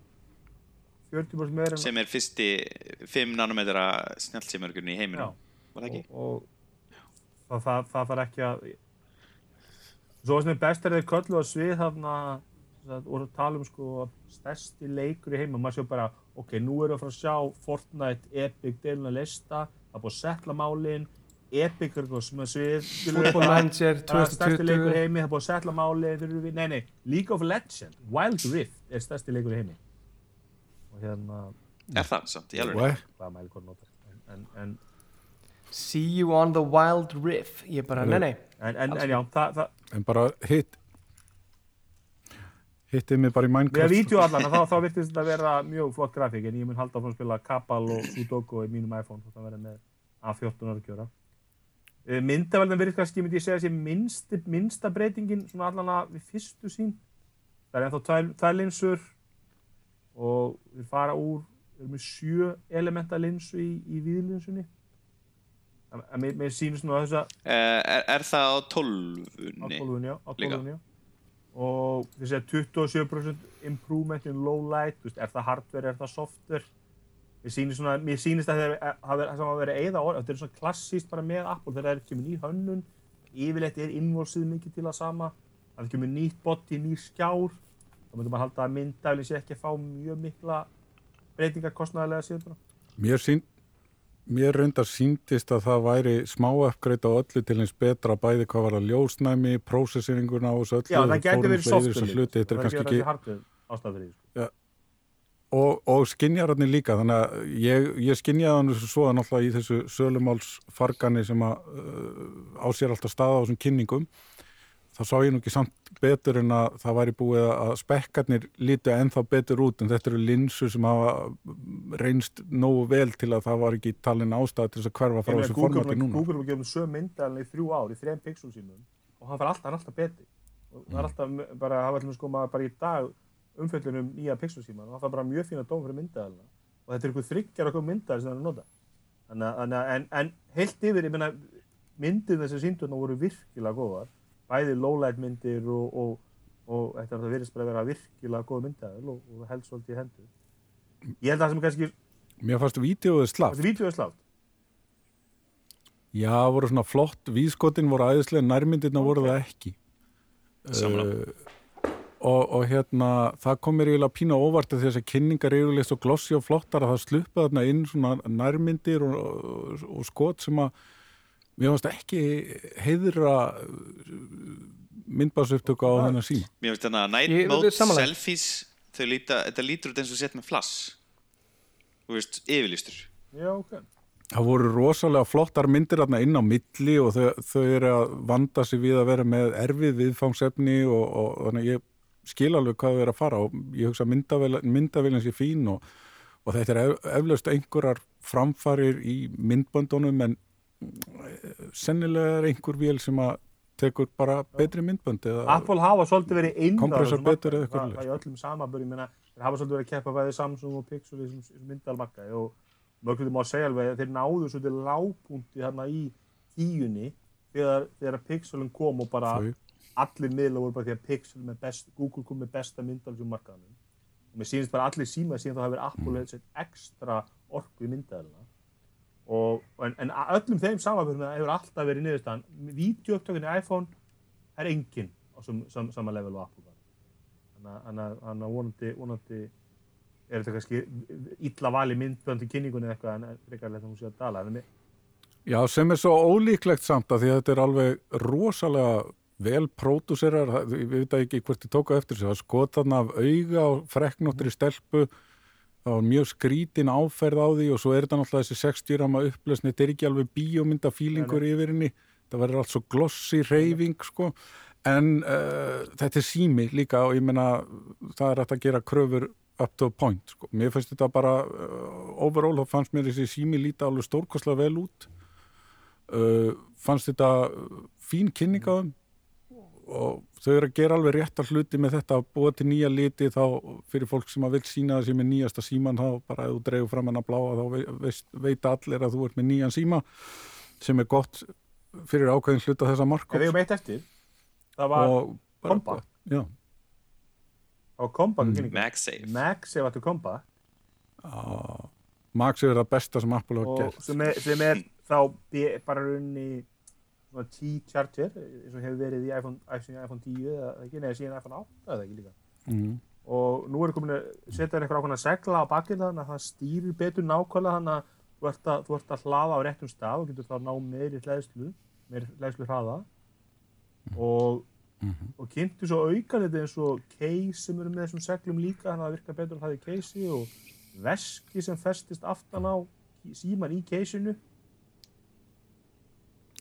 40% meira en sem er fyrsti 5 nanometra snjálfsímörgurinn í heiminum var það ekki? og, og það, það, það þarf ekki að svo sem er best er þeir köllu á svið þarna að, og tala um sko stærsti leikur í heima, maður sjá bara ok, nú erum við að fara að sjá Fortnite, Epic, deiluna lista, það er búið að setla málin, Epic er sem að svið, Football Manager er stærsti leikur í 2020 heimi, það er búið að setla málin, þeir eru við, nei, nei, League of Legends, Wild Rift er stærsti leikur í heimi. Og hérna, Er það samt, í alveg? En, en, See you on the wild riff Ég bara, nei nei en, en, en já, það, það, En bara hitt hittið mig bara í Við að Minecraft vídeo allan, þá, þá virtist þetta vera mjög flott grafík en ég mun halda áfram að spila Kabal og Sudoku í mínum iPhone þótt að vera með A14 örgjöra. Myndaveldan virðist kannski, myndi ég segja, sé minnsti, minnsta breytingin svona allan að við fyrstu sín. Það er ennþá tvær, tvær linsur og við fara úr, við erum með sjö elementa linsu í, í viðlinsunni. En mér, mér sýnir svona þess að Eh, Er, er það á á 12? 12 já, á. 12 já. og þess að 27% improvement in low light, þú veist, er það hardware, er það software mér sýnist, svona, mér sýnist að það hafi verið að eða orð, þetta er svona klassíst bara með Apple þegar það er kemur ný hönnun yfirleitt er innvolsið mikið til að sama að það kemur nýtt body, nýr skjár þá myndum maður halda að myndaflin sé ekki að fá mjög mikla breytingar kostnæðilega síðan bara mér, sín, mér reyndar síndist að það væri smá uppgreit á öllu til eins betra bæði hvað var að ljósnæmi, prósesseringuna og þessu öllu Já, það fórum verið hluti, þetta er kannski ekki því sko. og, og skinjararnir líka þannig að ég, ég skinjaði hann svo að náttúrulega í þessu sölumálsfargani sem að uh, á sér alltaf staða á þessum kynningum þá sá ég nú ekki samt betur en að það væri búið að spekkarnir líti ennþá betur út en þetta eru linsur sem hafa reynst nógu vel til að það var ekki talin ástæða til þess að hverfa frá þessu formati núna. Google var gefum söm myndalinn í þrjú ár í þrejum pixel sínum og hann fær alltaf, alltaf betri. Og það er alltaf m- bara, það var alltaf sko maður bara í dag umfjöldunum nýja pixel síman og hann fær bara mjög fína dóm fyrir myndalina og þetta er einhver þryggjar okkur myndal sem það er að nota þannig að, að- en, en heilt yfir, ég meina myndir þessi síndurna voru virkilega góðar bæði lowlight myndir og, og, og þetta það virðist bara að vera virkilega góð myndal og, og held svolítið í hendur. Ég held að það sem kannski, Mér fannst slapp þetta vídeo er slátt? Já, voru svona flott, vískotin voru æðislega, nærmyndirna voru það ekki. Sammála. Uh, og, og hérna, það kom mér eiginlega pína óvart að þess að kynningar eru leist og glossi og flottar að það sluppa þarna inn svona nærmyndir og, og, og skot sem að mér fannst ekki heiðra myndbásupptöku á þennan síma. Mér finnst þannig að night Ég- mode, selfies þau líta, þetta lítur út eins og sett með flash þú veist, yfirlýstur. Já, ok. Það voru rosalega flottar myndir þarna inn á milli og þau, þau eru að vanda sig við að vera með erfið viðfangsefni og, og þannig ég skil alveg hvað þau eru að fara og ég hugsa að myndavélinn sé fín og, og þetta er ef, eflaust einhverjar framfarir í myndböndunum en sennilega er einhver vél sem að tekur bara betri myndbönd Apple hafa svolítið verið einræður Kompressor betur eða eitthvað Það- í öllum meina, þeir hafa svolítið verið að keppa bæði Samsung og Pixel í þessum myndalmarkaði og mörglutum má segja alveg að þeir náðu svolítið lágpunti hérna í tíunni þegar, þegar Pixelin kom og bara þau. allir miðla voru bara því að Pixel með best, Google kom með besta myndalsum markaðanum og mér sýnist bara allir síma síðan þá verið Apple mm. ekstra orku í myndalina og en, en öllum þeim samanbörjum hefur alltaf verið niðurstaðan. Vídeouptökunni í iPhone er engin á sam, sam, sama level og Apple þannig að- vonandi, vonandi er þetta kannski illa vali myndbönd í kynningunni eitthvað en frekar þetta hún sé að dala. Mér, Já, sem er svo ólíklegt samt að því að þetta er alveg rosalega vel pródúserar, það- ég veit ekki hvort þið tóku eftir þessu, það skot þarna af auga og freknóttri stelpu það var mjög skrítin áferð á því og svo er þetta náttúrulega þessi 60 rama upplösni, þetta er ekki alveg bíómyndafílingur yfir henni, það verður allt svo glossi reyfing sko. En uh, þetta er sími líka og ég meina það er hægt að gera kröfur up to a point sko. mér finnst þetta bara uh, overall þá fannst mér þessi sími líta alveg stórkostlega vel út. Uh, fannst þetta fín kynning á þeim og þau eru að gera alveg réttar hluti með þetta að búa til nýja liti þá fyrir fólk sem að vil sína þessi með nýjasta síman þá bara ef þú dreifur fram hann að bláa þá veit allir að þú ert með nýjan síma sem er gott fyrir ákveðin hluta þessa en við hefum eitt eftir. Það var, og bara Kompa. það var Kompa Mm. MagSafe. MagSafe aftur Kompa? Max er það besta sem Apple hafa og gert. sem er, sem er þá bara runni svona T-charger eins og hefur verið í iPhone, iPhone, iPhone 10 eða ekki, neða síðan iPhone 8 eða ekki líka. Mm. og nú er komin að setja þér eitthvað ákveðna segla á bakið þannig að það stýrir betur nákvæmlega þannig að þú ert að, þú ert að hlaða á réttum stað og getur þá ná meiri hlæðslu meiri hlæðslu hraða. Og, og kynntu svo auka þetta eins og case sem eru með þessum seglum líka þannig að það virkar betur að hlaði casei og veski sem festist aftan á síman í caseinu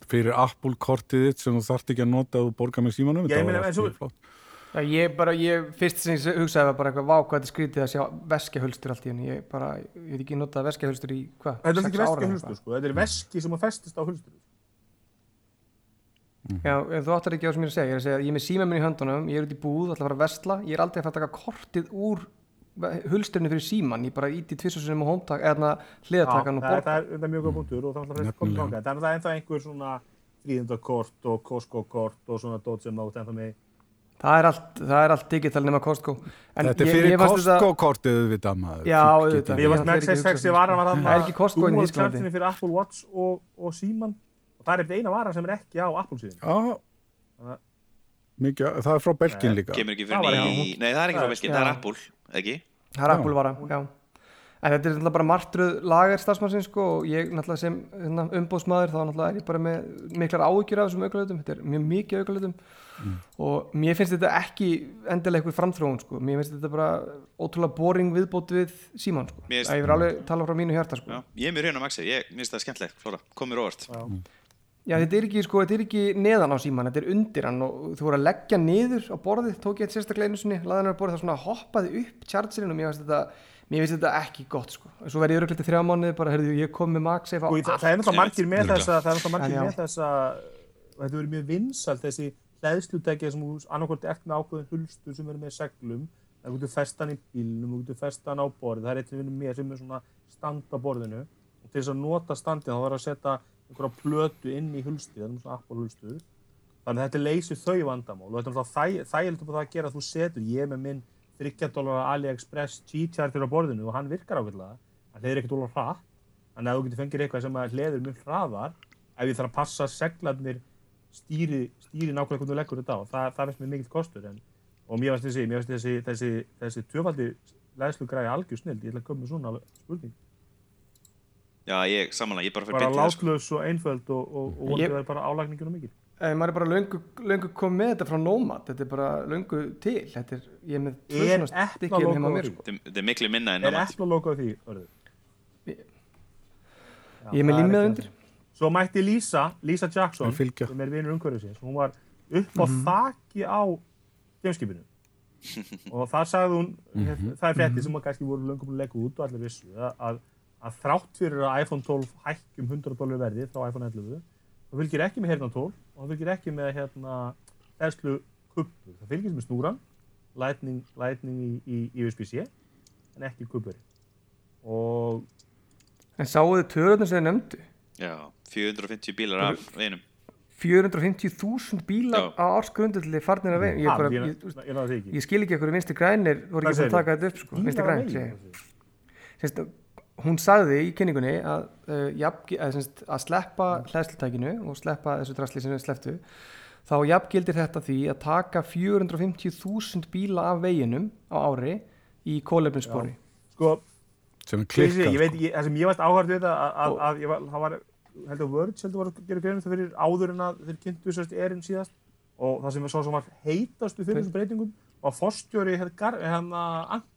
Fyrir Apple-kortið þitt sem þú þarft ekki að nota að þú borgar með símanum. Já, ég þetta meina, flott. Já, ég bara, ég, fyrst sem ég hugsaði var bara eitthvað, vá, hvað þetta er skrítið að sjá veskjahulstur allt í henni, ég bara, ég veit ekki notað veskjahulstur í, hvað, Þetta er sex ekki ára veski eða hulstur eitthvað. sko, þetta er veski sem að festist á hulstur. Já, en þú áttar ekki á sem ég er að segja, ég er að segja, ég er með síma minn í höndunum, ég er út í búð, ætla að fara að vesla, ég er aldrei að fara að taka kortið úr hulsturinn fyrir síman, ég bara íti tvisvarsunum og hómtak, eða hliðatakan og það, borga. það er, það er mjög góð punktur og það er komið þangað. Það er ennþá einhver svona fríðundakort og Costco-kort og svona dót sem átt ennþá með. Það er allt, það er allt digital nema Costco. En Þetta er ég- fyrir Costco-kortið auðvitað maður. Já, Þú auðvitað. Ég varst ætla með ekki að X6 hugsa varan var þarna Það er ekki Costco inn í Dual Þýskalandi. kjartinni fyrir Apple Watch og, og síman og það er eina vara sem er ekki á Apple síðan. Það- mikið, það er frá Belgin líka. Kemur ekki Það ný... Nei, það er ekki frá Belgíu, Já. það er Apple, ekki? Það er Apple vara, já. En þetta er náttúrulega bara martröð lagar starfsmannsins sko og ég náttúrulega sem hérna, umbóðsmaður þá náttúrulega er ég bara með miklar áhyggjur af þessum aukalutum, þetta er mjög mikið aukalutum og mér finnst þetta ekki endilega eitthvað framþróun sko, mér finnst þetta bara ótrúlega boring viðbót við síman sko, Mér finnst- að ég verð alveg tala frá mínu hjarta sko. Já, ég er mjög hrjón á Maxi, ég minnst það skemmtilegt, Flóra, kom mér óvart. Já, þetta er ekki, sko, þetta er ekki neðan á síman, þetta er undir hann og þú voru að leggja niður á borðið, tók ég þetta sérstaklega einu sinni, laði hann á borðið, það svona hoppaði upp chargerinn og mér finnst þetta, mér finnst þetta ekki gott, sko. Svo verði ég örugglega til þrjá mánuði, bara, heyrðu, ég kom með MagSafe á Og það, það er náttúrulega margir með Örugglega. þessa, það er náttúrulega margir já. með þessa, og þetta verður mjög vinsalt þessi hlæðslutækja sem þú annarkvort ert með ákveðin hulstur sem verður með seglum, það getur festan í bílnum, getur festan á borðið, það er eitt sem vinnur með sem er svona stand á borðinu og til þess að nota standið þá þarf að setja einhverja plötu inn í það hulstur, þannig að þetta leysir þau vandamál og þetta er náttúrulega þæ- þægilegt upp á það að gera að þú setur, ég með minn 30 dólar AliExpress G-charger á borðinu og hann virkar ákveðlega, hann leiðir ekkert dólar hratt, þannig að þú getur fengið eitthvað sem að hleður mjög hraðar ef ég þarf að passa að seglarnir stýri, stýri nákvæmlega hvernig þú leggur þetta á það, það finnst mér mikill kostur en, og mér finnst þessi, þessi, þessi, þessi tvöfaldi læðslu græði algjör snill ég ætla að koma með svona spurning Já, ég, samanlega, ég bara fyrir bara í það, sko. látlaus og einföld og, og, og vonandi það er bara álægningin og mikil Eh, maður er bara löngu, löngu komið með þetta frá Nomad, þetta er bara löngu til, þetta er, ég er með tvö svona Apple stykkið heima mér, sko. Þetta er- miklu minna en er Nomad. Apple logo því Örður? Ég- ég er með límið undir. svo mætti Lisa, Lisa Jackson sem er vinur umhverfisins hún var upp á Mhm. þaki á geimskipinu og það sagði hún Mhm. það er frétti sem að kannski voru löngum búin að leggja út og allir vissu að, að, þrátt fyrir að iPhone 12 hækkum 100 dólar verði frá iPhone 11 það fylgir ekki með hérna 12 og það fylgir ekki með hérna eðslu kuppur, það fylgir með snúran lightning, lightning í, í USB-C en ekki kuppur og En sáu þið törðunum sem þið nefndu? Já, 450 bílar af einum. 450.000 bílar á ársgrundulli farnir að veginn, ég, bara, ég, ég, ég, ég náði því ekki. ég skil ekki ekkur vinstri grænir voru ekki búin að taka þetta upp sko, vinstri Bílar hún sagði í kynningunni að, uh, jafn, að, að sleppa hlæðslutækinu og sleppa þessu drasli sem við slepptu þá jafngildir þetta því að taka 450.000 bíla af veginum á ári í kólefninsspori sko, sem er klikkað ég veit, sko. ég, það sem ég varst áhært við þetta að, að, Og- að ég var, það var, heldur Words heldur var að gera greinu það fyrir áður en að þeir kynntu sérst erinn síðast og það sem er svo sem var heitastu fyrir þessum breytingum var fórstjóri hérna Anker.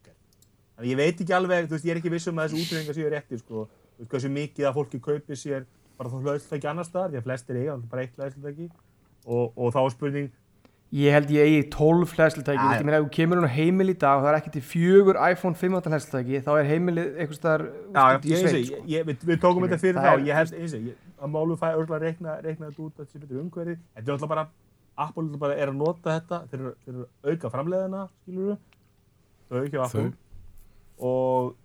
Þannig ég veit ekki alveg, þú veist, ég er ekki viss um að þessu útreyningar séu réttir, sko, þú veist, hversu mikið að fólki kaupi sér bara þá hlöðslega annar staðar, því að flestir eiga, bara eitt hlöðslega og, og þá er spurning, ég held ég eigi 12 hlæðslutæki Já, ég meina ef þú kemur hún á heimil í dag og það er ekki til fjögur iPhone 15 hlæðslutæki þá er heimilið einhvers staðar Já, út í ég, sveit ég, sko. ég, við, við tókum þetta fyrir Það þá, ég held, eins og, ég, að málum fæ örgulega reikna, reikna þetta út að þetta sé betur umhverfið, þetta er alltaf bara, Apple er að nota þetta, þeir eru, að auka framleiðina, skilur þau, auki á Apple, og,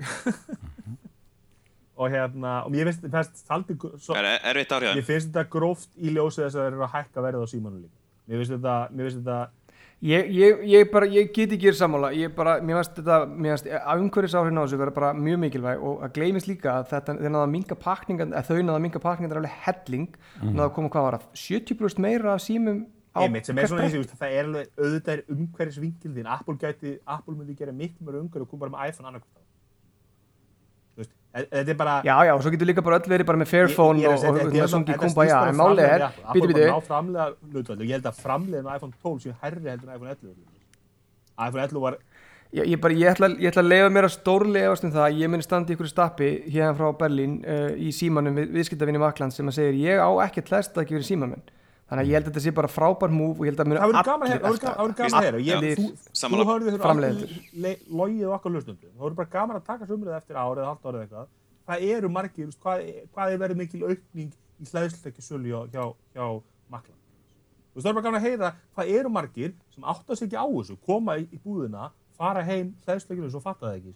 og hérna, og mér finnst, svo, Er erfitt ár hjá mér finnst þetta gróft í ljósið þess að þeir eru að hækka verðið á símanu líka, mér finnst þetta, mér finnst þetta, ég, ég, ég, bara, ég get ekki verið sammála. Ég bara, mér finnst þetta mér finnst að umhverfis áhrifin á þessu vera bara mjög mikilvæg og að gleymis líka að þetta þeir náða að minga pakningan, að þau náða að minga pakningan alveg helling, náða að koma hvað var það? 70% meira af símum einmitt, sem er svona eins og það er alveg auðvitað er umhverfis vinkil þín. Apple gæti, Apple myndi gera miklu mjög umhverf og koma bara með iPhone annarkvæmt þú veist, e- þetta er bara Já, já, og svo getur líka bara öll verið bara með Fairphone að og, þetta kumba, snýst já, bara en um málið er, Apple. bara ná framlega hlutvallu og ég held að framleiðin á iPhone 12 séu herri heldur en iPhone 11 iPhone 11 var ég, ég, bara, ég, ætla, ég ætla að leifa mér að stórlega efast um það að ég muni standa í ykkur stappi hérna frá Berlín uh, í símanum við, viðskiptavinni Makland sem að segir ég á ekki að hlæsta ekki verið síma minn þannig að ég held að þetta sé bara frábær múf og ég held að gaman að allir það þú, hörðu þér Framleiðendur. logið okkar hlustundum það verður bara gaman að taka sumrið eftir árið eða halvt árið eitthvað. Hvað eru margir, hvað, hvað er verið mikil aukning í hlæðsleikki sölu hjá, hjá, hjá maklan þú veist, það er bara gaman að heyra hvað eru margir sem átta sig ekki á þessu koma í, í búðina, fara heim hlæðsleikinu og fatta það ekki,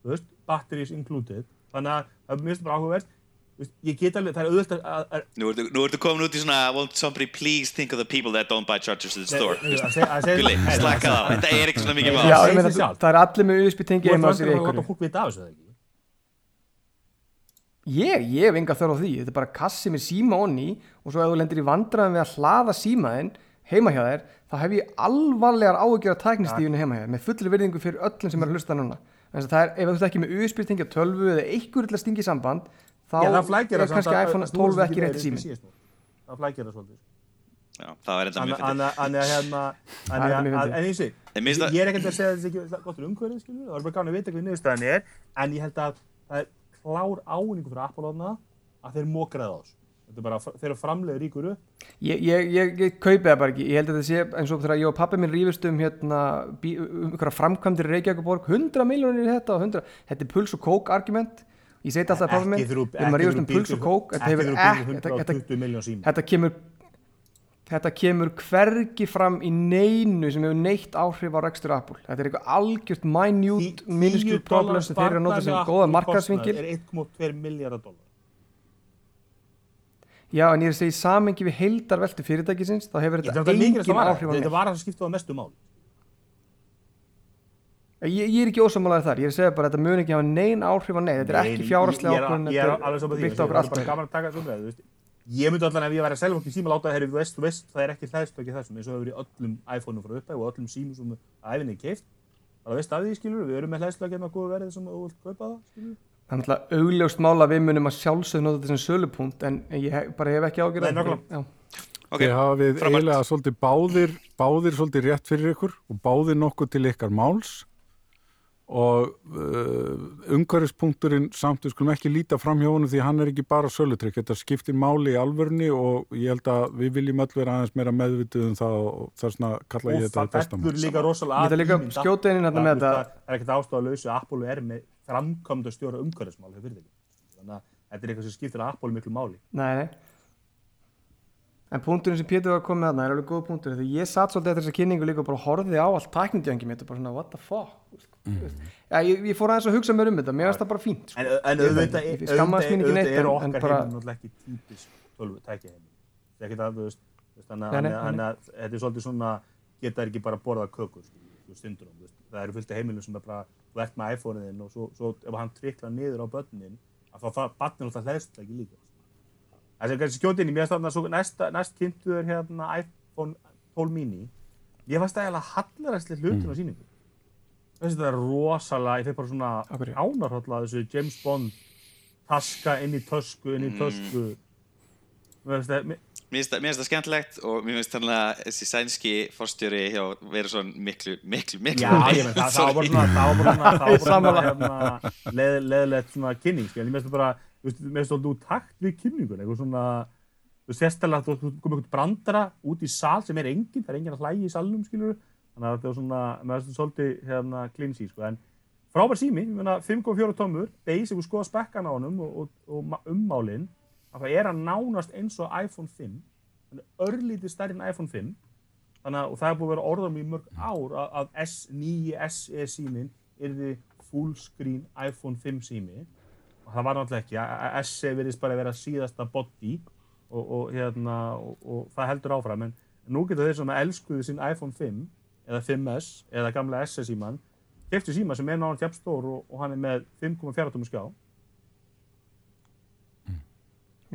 þú veist, batteries included. Þannig að það er mjög ég get alveg, það er auðvitað að, að, Nú ertu, nú ertu komin út í svona Won't somebody please think of the people that don't buy chargers at the store? Nei, slaka það- það, þetta er ekki svona mikið Já, mál. Já, segir ég meina, sig sjálft. það er allir með USB tengi þú heima á ert sér í vantilega að láta einhverju fólk vita af þessu Ég, ég hef enga þörf á því, þetta er bara kassi með síma onni og svo ef þú lendir í vandræðum við að hlaða símaðinn heima hjá þér þá hef ég alvarlegar áhugjör að tæknistífinu heima hjá þér með fullri virðingu fyrir öllum sem er að hlusta núna. Þannig að það er, ef þú ert ekki með USB tengja 12 eða einhver til að stingi samband þá Já, það er kannski iPhone 12 ekki rétti sími Það flækir það svolítið. Já, það var enda mjög fyrir Þannig að hérna, Það er þannig mjög að, fyndið. en og En ég það- ég er ekkert að segja að þetta er ekki gott fyrir umhverfið, skilur, það er bara gáðin að vita hvað niðurstaðan er, en ég held að það er klár áningu fyrir Apple-óna að þeir mókraði á þessu. Þetta er bara, þeir eru framlega ríkur upp. Ég, ég, ég, ég kaupi það bara ekki, ég held að þetta sé eins og þegar ég og pappi minn rífust um hérna, bí, um einhverja framkvæmdir í Reykjavíkuborg 100 miljónir í þetta og 100 þetta er puls og kók argument ég segi alltaf að pappi minn, við erum að rífast um puls og kók þetta hefur ekki, þetta, þetta, 120 miljón sími. þetta kemur þetta kemur hvergi fram í neinu sem hefur neitt áhrif á rekstur Apple þetta er eitthvað algjört minute minuscule problem sem þeir eru að nota sem góða markaðsvingil er 1,2 miljardar dólar. já en ég er að segja í samengi við heildar veltu fyrirtækisins þá hefur Þetta þetta að engin áhrif á þetta mig var það sem skipta á mestu máli. Ég, ég er ekki ósamálaður þar, ég er að segja bara að þetta mun ekki hafa nein áhrif á nei, þetta er ekki er- ákvörðun, er þetta alveg saman er því, byggt á það okkur er allt að veist. ég myndi allan ef ég væri að selja fólki síma láta þeir, þú veist, þú veist, það er ekki hlæðslu ekki þessum, eins og hefur í öllum iPhone-um frá uppæð og öllum símum sem æfinni er keift bara veist af því, skilur, við erum með hlæðslu ekki með góðu verið sem þú vilt kaupa það, skilur Það er náttúrulega augljóst mál að við munum að sjálfsögðu nota þetta sem sölupunkt, en ég hef, bara hef ekki ágjörð. Nei, nákvæmlega. Ok, Þið hafið eiginlega svolítið báðir, báðir svolítið rétt fyrir ykkur og báðir nokkuð til ykkar máls og uh, umhverfispunkturinn samt við skulum ekki líta fram hjá honum því hann er ekki bara sölutrykk, þetta skiptir máli í alvörni og ég held að við viljum öll vera aðeins meira meðvituð um það og þess vegna kalla ég þetta það að besta fellur mál. líka rosalega Ég ætla líka að þetta Apple. með þetta. það er ekkert ástæða að lausu að Apple er með framkvæmda stjóra umhverfismál þannig að þetta er eitthvað sem skiptir að Apple miklu máli Nei, nei. En punkturinn sem Pétur var að koma með þarna er alveg góð punktur, því ég satt svolítið eftir þessa kynningu líka og bara horfði á allt tæknindjöngi mitt og bara svona, what the fuck? Mm. Já, ég, ég fór aðeins að hugsa mér um þetta, mér finnst það bara fínt. Sko. en, en auðvitað en okkar náttúrulega ekki típisk tölvu tækja heimil það er ekkert að þú veist þú veist, þannig Nei, að- nei, þannig nei, að þetta er svolítið svona geta ekki bara borðað kökur skilur, þú stundur um, það eru fullt af heimilum sem er bara þú ert með iPhone-in og svo, svo ef hann triklar niður á börnin að þá barnir alltaf hlæðst ekki líka það sem kannski skjóti inn í mér næsta, næst kynntu er hérna iPhone 12 mini. Ég fannst það eiginlega hallaræsli hlutin á sýningu þessi þetta er rosalega, ég fekk bara svona ánarhalla þessu James Bond taska inn í tösku, inn í Mm. tösku Mér finnst það- mér- Mér finnst það- mér finnst skemmtilegt og mér finnst þannig að þessi sænski forstjóri hjá vera svona miklu, miklu, miklu Já, ég menn, það, það var bara svona, það var bara hérna, leð, leðilegt svona kynning, skil, ég meðst það bara, mér finnst það út takt við kynningun, eitthvað svona, þú veist, sérstæðlega, þú þú komið eitthvað brandara út í sal sem er engin, það er engin að hlægi í salnum, skilur, þannig að þetta var svona, mér finnst það svolítið, hérna, klínsí, sko, en frábær sími, ég meina, 5,4 tómur, basic og skoða spekkan á honum og, og, og ma- ummálin, að það er hann nánast eins og iPhone 5, hann er örlítið stærri en iPhone 5, þannig að það er búið að vera orðum í mörg ár að, að S9 SE símin yrði fullscreen iPhone 5 sími. Og það var náttúrulega ekki, að- að SE virðist bara vera síðasta body og, og, hérna, og, það heldur áfram. En nú getur þeir sem elskuðu sinn iPhone 5 eða 5S eða gamla SE síman. Keftu síma sem er náttúrulega jafn stór og, og hann er með 5,4 tómi skjá.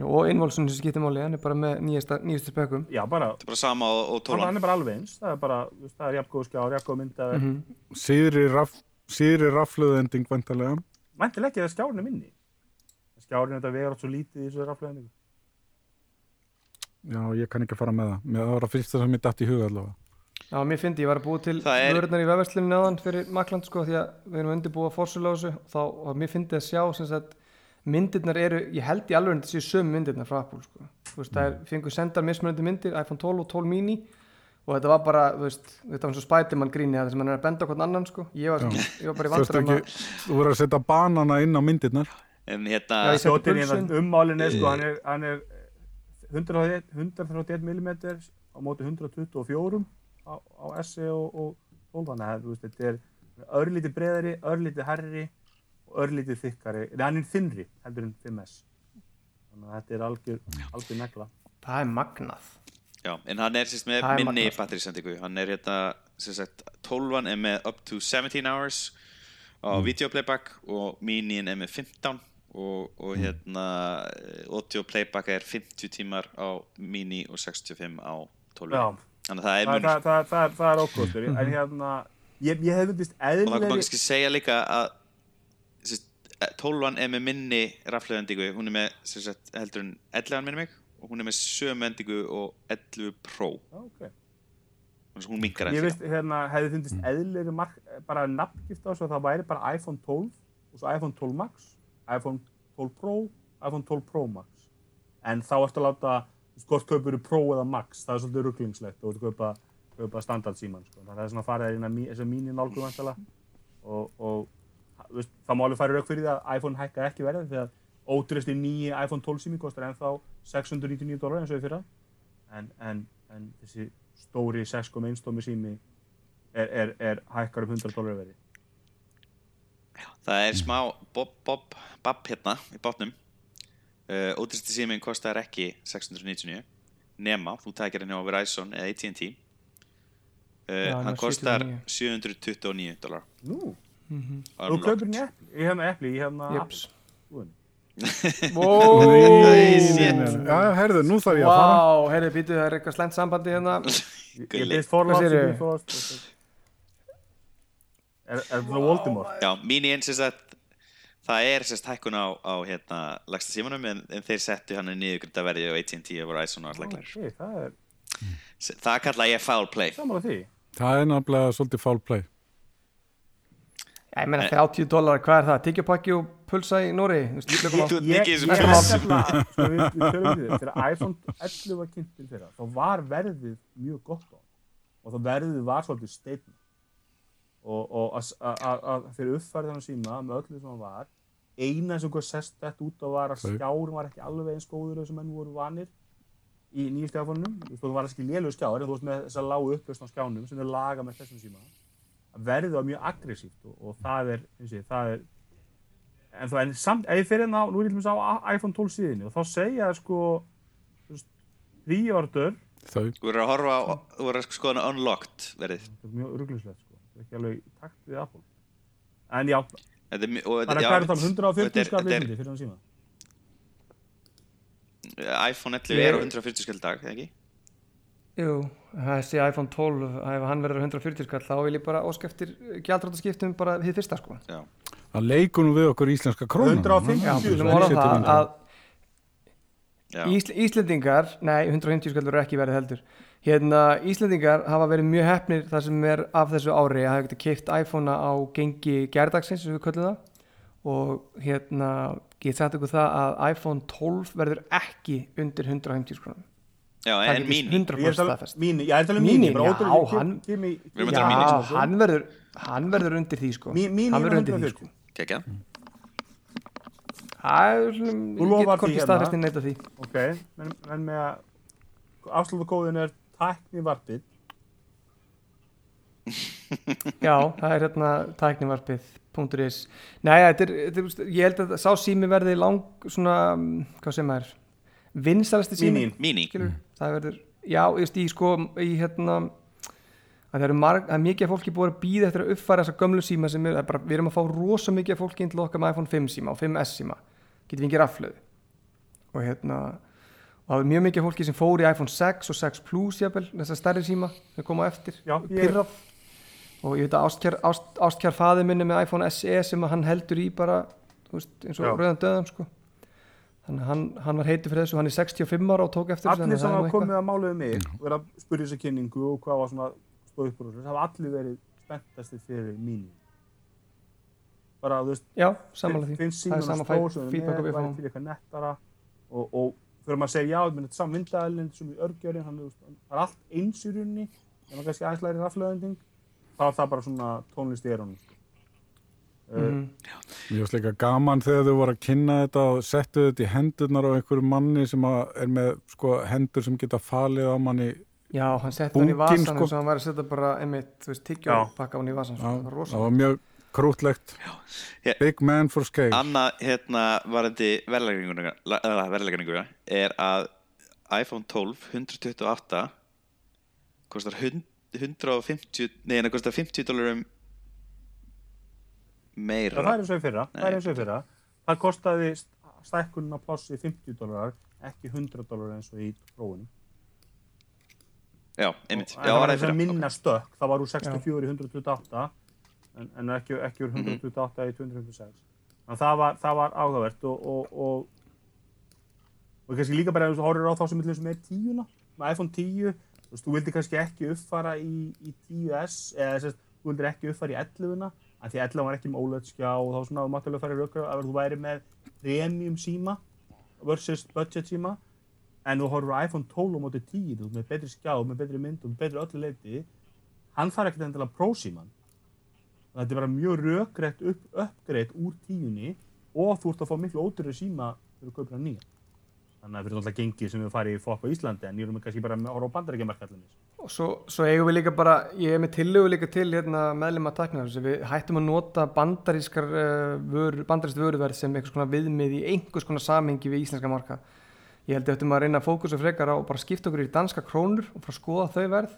Og innvolsun sem skiptir máli, hann er bara með nýjasta, nýjastu spekkum Já, bara, Þetta er bara sama og, og hann, tólan hann er bara alveg eins. Það er bara, þú veist, það er jafngóð skjár, jafngóð myndaður mm Mhm. síðri, raf, síðri rafluðending væntalega Mæntilega ekki að skjárinn er minni. Skjárinn þetta vegar átt svo lítið í þessu rafleðingu já, ég kann ekki að fara með það. Mér- það var að fyrsta sem ég datt í huga allavega Já, mér fyndi, ég var að búa til er- vörurnar í vefverslunni náðan fyrir Makland sko, því að við erum undirbúa fórsölu á þessu. Þá, og mér fyndi að sjá sem sagt, myndirnar eru, ég held í alveg þetta séu sömu myndirnar frá Apple sko. Þú veist, það er, fengur sendar mismunandi myndir, iPhone 12 og 12 mini og þetta var bara, þú veist, þetta var eins og Spiderman gríni það sem hann er að benda okkur annan sko. ég, var, ég var bara í vandræðum ekki, þú voru að setja banana inn á myndirnar. En hérna, Já, ég- hérna ummálinn er sko, hann er, hann er 131 131 mm á móti 124 á, á SE og, og 12 þannig að þú veist, þetta er örlítið breðari, örlítið herri og örlítið þykkari, en hann er þinnri heldur en 5S. Þannig að þetta er algjör, algjör negla. Það er magnað. Já, en hann er sérst með er minni batterisendingu Hann er hérna, sem sagt, 12 er með up to 17 hours á video playback og minín er með 15 og, og hérna eh, audio playback er 50 tímar á mini og 65 á 12 Já. Þannig að það er munur. það, það, það, er ókostur. En hérna, ég, ég hef vist og það eðlilegri kannski að segja líka að sérst, 12 er með minni rafleðendingu, hún er með sagt, heldur en 11 minni mig. Og hún er með sömu endingu og 11 Pro. Að hún minkar ég enn veist, hérna, hefði fundist mm. eðlilegri mark, bara nafngift á þessu að það væri bara iPhone 12 og svo iPhone 12 Max iPhone 12 Pro, iPhone 12 Pro Max. En þá ertu að láta hvort kaupur Pro eða Max það er svolítið rugglingslegt, þú ert að kaupa, kaupa standard síman, sko. það er svona að mí, þess að mínu nálgum vantala og, og þú veist, það má alveg fara rauk fyrir því að iPhone hækka ekki verðið því að ótrústi nýji iPhone 12 sími kostar ennþá 699 dólar eins og við fyrra. En, en, en þessi stóri 6.1 stómi sími er, er, er hækkar um 100 dólar verði það er smá bob, bob, bob hérna í bátnum uh, ótristi síminn kostar ekki 699 nema, þú tækir henni á Verizon eða AT&T uh, Já, hann er kostar 79. 729 dólar Nú, þú kaupir henni ég hef með epli, ég hef með Jeps. Apple. Wow, herðu, nú þarf ég að fara. Wow, heyrðu, býtu, það er eitthvað slæmt sambandi hérna. Ég Gulli. byrðist forlátt, Er, er það Voldemort? Já, mini eins og að það er sérst hækkun á, á hérna lagsta símanum en, en þeir settu hann niðurgrunda verði á AT&T og Verizon og klær. Ok, það er Það kalla ég foul play. Það er náttúrulega svolítið foul play Já, ég meina 30 dólar, hvað er það? Tyggjópakki og pulsa í Nóri? Þú og sko, tölum við þið, þegar iPhone 11 var kynnt til þeirra, þá var verðið mjög gott og það verðið var svolítið statement og, og að- að að- að þeir uppfærið þannig síma með öllu sem hann var eina sem hvað sest þetta út á var að skjárum var ekki alveg eins góður og sem menn voru vanir í nýju skjáfunum, þú veist, það var ekki lélugur skjár en þú veist með þessa lágu upplösn á skjánum sem er laga með þessum síma verðið var mjög aggressíft og, og það er, eins og ég, það er en þú, en samt, ef ég fyrir hérna á, nú er ég til dæmis á iPhone 12 síðinni og þá segja það sko, príordur, Þau, Þú verður að horfa þú verður að skoða unlocked verið. er mjög rugglinslegt sko, þetta er ekki alveg í takt við Apple. En já, Þetta er, að er það, og 140 þetta er- skall Íslandi fyrir hann síma? iPhone 11 er á 140 skall dag, eða ekki? Jú, þessi iPhone 12 ef hann verður á 140 skall þá vil ég bara ósk eftir gjaldráttaskiptum bara því fyrsta sko Já. það leikur nú við okkur íslenska krónum 150 Já, Jú, við það erum er orða það að Já. Ísl Íslendingar, nei 150 skall verður ekki verið heldur hérna Íslendingar hafa verið mjög hefnir þar sem er af þessu ári að hafa getið keift iPhone á gengi gerdagsins sem við köllum það og hérna ég sagt ykkur það að iPhone 12 verður ekki undir 150 krónum Já, Það en getið mín. 100% Ég er að tala um mín, bara já, ótrúlega, hann- erum að Já, um hann verður hann verður undir því sko Mí- mín hann er verður undir því 140. sko Kekja. Það er svona, ég get hvorki hérna. staðfest inn neitt af því Ok, en, með að afslutakóðin er tækni varpið Já, það er hérna tæknivarpið.is Nei, þetta er, þetta er, ég held að sá sími verði lang, svona, hvað sem er vinsalasti sími. Mínín. Það verður, já, ég veist, í sko, í hérna að það eru marg, það er mikið af fólki búið að býða eftir að uppfæra þessa gömlu síma sem er, það er bara, við erum að fá rosa mikið af fólki inn til okkar með iPhone 5 síma og 5S síma, getum við ekki raflöðu og hérna það var mjög mikið fólki sem fór í iPhone 6 og 6 Plus jafnvel, þessar stærri síma sem koma eftir, Já, ég- pirrað og ég veit að ástkjær, ást, ástkjær faði minni með iPhone SE sem hann heldur í bara veist, eins og Já. rauðan döðan sko. þannig að hann, hann var heitur fyrir þessu hann er 65 ára og tók eftir þessu, allir sem er hafa komið að máluðu mig og verið að spyrja þessa kynningu og hvað var svona stóð upp úr þessu, það hafa allir verið spenntastir fyrir mínu bara, þú veist, já, finnst Það er síðan sama að stóð sem feedback og við væri fáum. til eitthvað nettara og, og fyrir maður að segja já, þetta er saman myndaðalinn sem í örgjörinn, hann, það er allt eins í rauninni, en maður kannski aðeins læri rafleðending, þá er það bara svona tónlist í erónum sko. uh, Mhm. Mér finnst líka gaman þegar þau voru að kynna þetta og settu þetta í hendurnar á einhverju manni sem að er með sko, hendur sem geta falið á manni já, hann setti hann í vasan sko. eins og hann væri að setja bara einmitt, þú veist, tyggjó Já. pakka hann í vasan sko. Já, það var það rosalega var mjög krútlegt. Ég- Big man for scale Annað hérna varandi verðlegginguna er að iPhone 12 128 kostar hund- 150 nei, það kostar 50 dólarum meira. Það er eins og í fyrra, það er eins og í fyrra, það kostaði stækkunna plássi 50 dólarar, ekki 100 dólarar eins og í prófunum. Já, einmitt, já, það var að fyrir minna stökk, það var úr 64 í 128 en, en ekki, ekki úr 128 í 256 þannig að það var, það var áhugavert og, og, og og kannski líka bara þú horfir á þá sem er með tíuna, með iPhone 10 þú veist, þú vildi kannski ekki uppfara í, í 10S, eða að þú vildir ekki uppfara í 11-una, af því 11 var ekki með OLED skjá og þá svona þú mátti alveg fara í rökkur að þú væri með premium síma versus budget síma. En þú horfir á iPhone 12 á móti 10 þú ert með betri skjá, með betri mynd og með betri öllu leiti hann þarf ekkert endilega prósíman þetta er bara mjög upp, uppgreitt úr tíunni og þú ert að fá miklu ódurri síma fyrir að kaupa hann nýja þannig að fyrir alltaf gengið sem við farið í fokk á Íslandi en ég erum kannski bara að horfa á bandarækjamarkallinni og svo, svo eigum við líka bara ég er með tillögu líka til hérna, meðlum að takna þessu við hættum að nota bandarískar uh, vöru, bandarískt vöruverð sem einhvers konar viðmið í einhvers konar samhengi við íslenska marka ég held að þetta maður að reyna að fókusa frekar á og bara skipta okkur í danska krónur og fara að skoða þau verð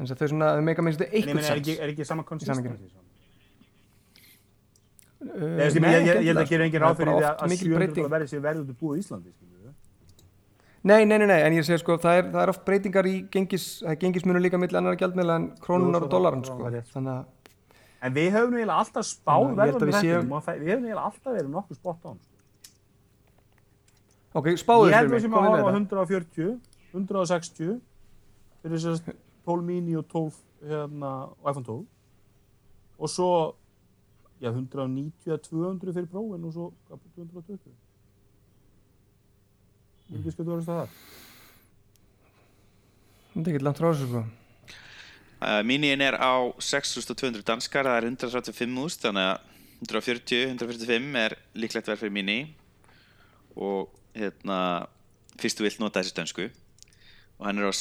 þannig að þau svona, þau meika minnst en ég eitthvað meina, er ekki, er ekki sama konsistensi Ég, ég, ég, ég, ég held að gera engin ráð fyrir því að að 700 dólar verði sér verður út búið í Íslandi skilur við. Nei, nei, nei, nei, en ég segi sko, það er, það er oft breytingar í gengis, það er gengismunur líka milli annar gjaldmiðla en krónunar og dólaran það- sko, það þannig að En við höfum eiginlega alltaf spáð að ég held að verðum við séum- við við höfum eiginlega alltaf verið nokkuð spot on. ok, spáðu Ég þessu held fyrir við sem mig, að komið með horfa á þetta. 140, 160 fyrir þess að 12 mini og 12 hérna, og iPhone 12 og svo já, 190 eða 200 fyrir prófin og svo hvað, 220. Ég veit ekki hvað þú verðast að það. þetta er ekki langt frá þessu sko Uh, Miniin er á 6200 danskar, það er 135.000 þannig að 140, 145 er líklegt verð fyrir Mini og hérna fyrst þú vilt nota þessi dönsku og hann er á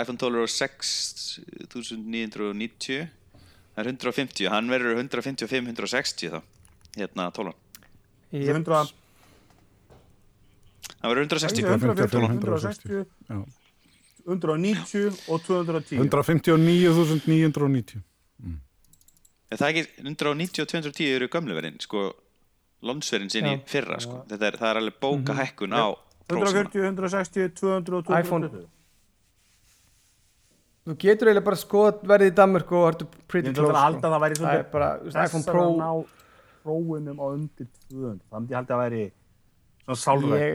iPhone 12 er á 6990 það er 150, hann verður 155, 160 þá hérna 12 Ég- 100 það verður 160 140, 160, 160, Já. 190 og 210. 159.990 En það er ekki 190 og 210 eru gömluverðin sko lónsverðin sinni Já. fyrra sko. Þetta er, það er alveg bóka hækkun á prófsíma. 140, 160, 200 og iPhone 220. þú getur eiginlega bara skoða verðið í Danmörku og ertu Ég pretty close halda sko. að það væri það er svolítið bara, iPhone Pro að ná prófunum á undir 200. Það myndi ég halda að væri svona sálrætt. ég,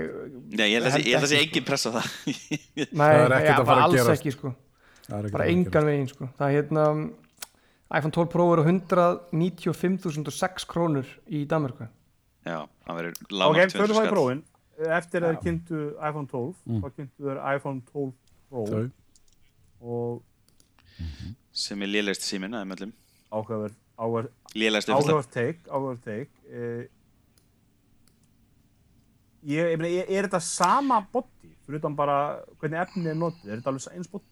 Já, ég held að sé- ég held að sé ekki, engin press á það nei, Það er ekkert að fara að alls gerast. ekki sko Það er bara engan gera. veginn sko það er hérna iPhone 12 Pro eru 195.006 krónur í Danmörku Já, það verður Ok, lágmark fyrir 200 það í prófin. Eftir að þeir kynntu iPhone 12, þá kynntu þeir iPhone 12 Pro. Þau. og sem er lélegst síminn að möllum áhugaverð, uppfærsla áhugaverð take. Eh, ég, ég meina, er, er þetta sama body, fyrir utan bara hvernig efnið er notið, er þetta alveg eins body?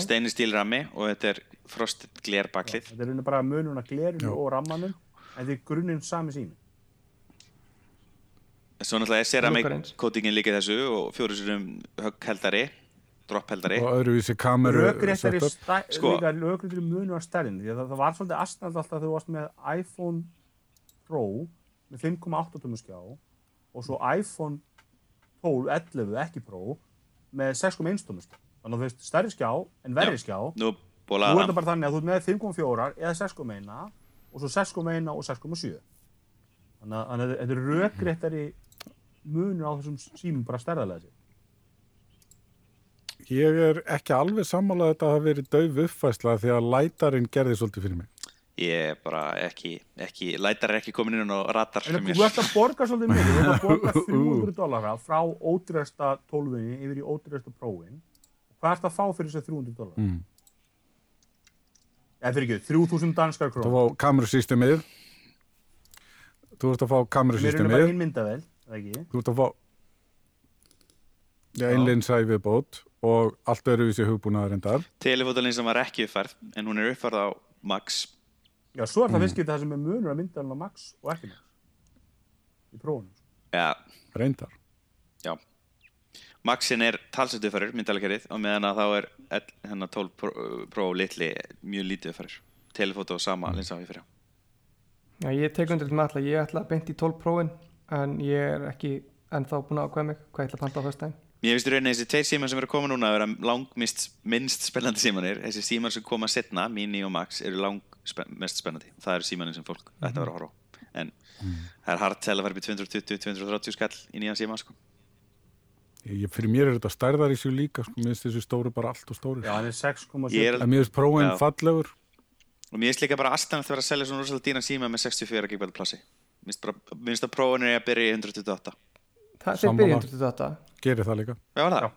Steini stíl rammi og þetta er frosted gler baklið. Þetta er bara mununa glerinu og rammanum, en þetta er grunninn sami sími. Svo náttúrulega er ceramic coatingin líka í þessu og fjóru sinum höggheldari droppheldari. Og öðruvísi kameru Rökréttari setup. stæ- Sko- því að það, það var svolítið astnald alltaf þegar þú varst með iPhone Pro með 5,8 tómmu skjá og svo iPhone 12, 11, ekki Pro með 6,1 tónust þannig að þú veist, stærri skjá en verri Já. skjá. Nú, Nú er það þetta bara þannig að þú ert með 5,4 eða 6,1 og svo 6,1 og 6,7 þannig að þetta er rökréttari munur á þessum símum bara stærðarlega sér Ég er ekki alveg sammálað að þetta hafi verið dauf uppfæsla því að lætarinn gerði svolítið fyrir mig. Ég er bara ekki, ekki, lætar er ekki komin inn á radar En fyrir mér. þú ert að borga svolítið mikið, þú ert að borga 300 dollara frá ódýrasta 12-inni yfir í ódýrasta prófin. Hvað ert að fá fyrir þessar 300 dollara? Mm. Eða fyrir ekki, 3000 danskar Þú krónur. fá kamerusystemið, þú ert að fá Mér er bara kamerusystemið, eða ekki? þú ert að fá ja, einlinsæ viðbót og allt öruvísi hugbúnaðar endar. Telefótalinn sem var ekki uppfærð, en hún er uppfærð á Max. Já, svo Mm. er það fyrst getið það sem er munur að myndavelin á Max og ekki Max. Í prófunum. Já, Reyndar. já. Maxin er talsett uppfærður, myndalakerið, og meðan að þá er hennar 12 Pro, Pro litli mjög lítið uppfærður. Telefóta og sama linsa á ég fyrir. Já, ég tek undir þetta með alla, ég ætla að beint í 12 prófin en ég er ekki ennþá búin að ákveða mig hvað ég ætla að panta á föstudaginn. Mér finnst í rauninni þessi tveir símar sem eru að koma núna að vera langmist minnst spennandi símanir. Þessi símar sem koma setna, Mini og Max, eru lang spen mest spennandi. Það eru símanir sem fólk ætti að vera að horfa á. En það er hard til að fara upp í 220-230 skall í nýjan síma, sko. Ég, fyrir mér er þetta stærðar í sig líka, sko, mér finnst þessi stóru bara allt og stóri. Já, hann er 6,7. Ég er, En mér finnst prófin Já. fallegur. og mér finnst líka bara aðstæðan að vera að selja svona rosalega dýran síma með 64 GB plassi. Finnst að prófin er að byrja í 128. Það þeir Sammála. byrja 128. Gerir það líka. Já, var það? Já.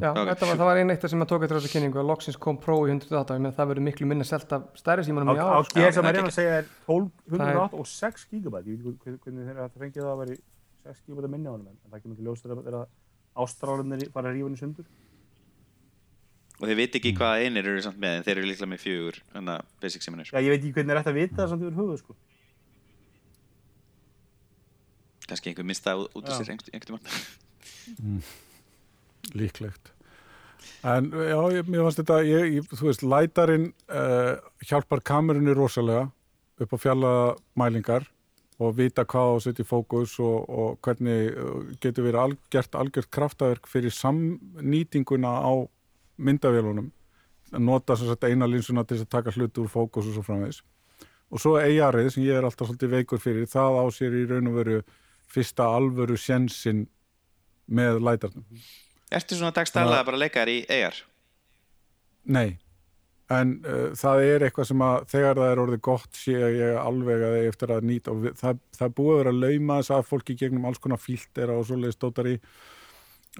Já, Ok. þetta var, það var einn eitt sem að tók eftir þessu kynningu að loksins kom Pro í 128 menn það verður miklu minna selt af stærri símanum Á, í á ár. G sem er ekki- að segja er 12, Það 108 og 6 gigabæt. Ég veit ekki hvernig- hvernig þeir eru að fengið það að vera í 6 gigabæt minni á honum, en það kemur ekki ljós þegar þegar ástráðunir fara að rífa henni sundur. Og þið veit ekki hvað einir eru samt með, en þeir eru líklega með fjögur, þannig að basic símanir. Já, ég veit ekki hvernig er þetta að vita það samt yfir höfuð, sko. Kannski einhver mista út af sér einhvern einhvern tímann. Líklegt. En já, ég, mér fannst þetta, ég, ég, þú veist, lætarinn uh, hjálpar kamerunni rosalega upp á fjallamælingar og vita hvað á að setja í fókus og, og hvernig uh, getur verið al, gert algjört kraftaverk fyrir samnýtinguna á myndavélunum. Að nota sem sagt eina linsuna til þess að taka hluti úr fókus og svo framvegis. Og svo EIR-ið sem ég er alltaf svolítið veikur fyrir, það á sér í raun og veru fyrsta alvöru sjensin með lætarnum. Ertu svona dagstæðlega bara að leika þér í AR? Nei, en uh, það er eitthvað sem að þegar það er orðið gott sé ég alveg að ég eftir að nýta og við, það, það er búið að vera að lauma þess að fólki gegnum alls konar fíltera og svoleiðis stótar í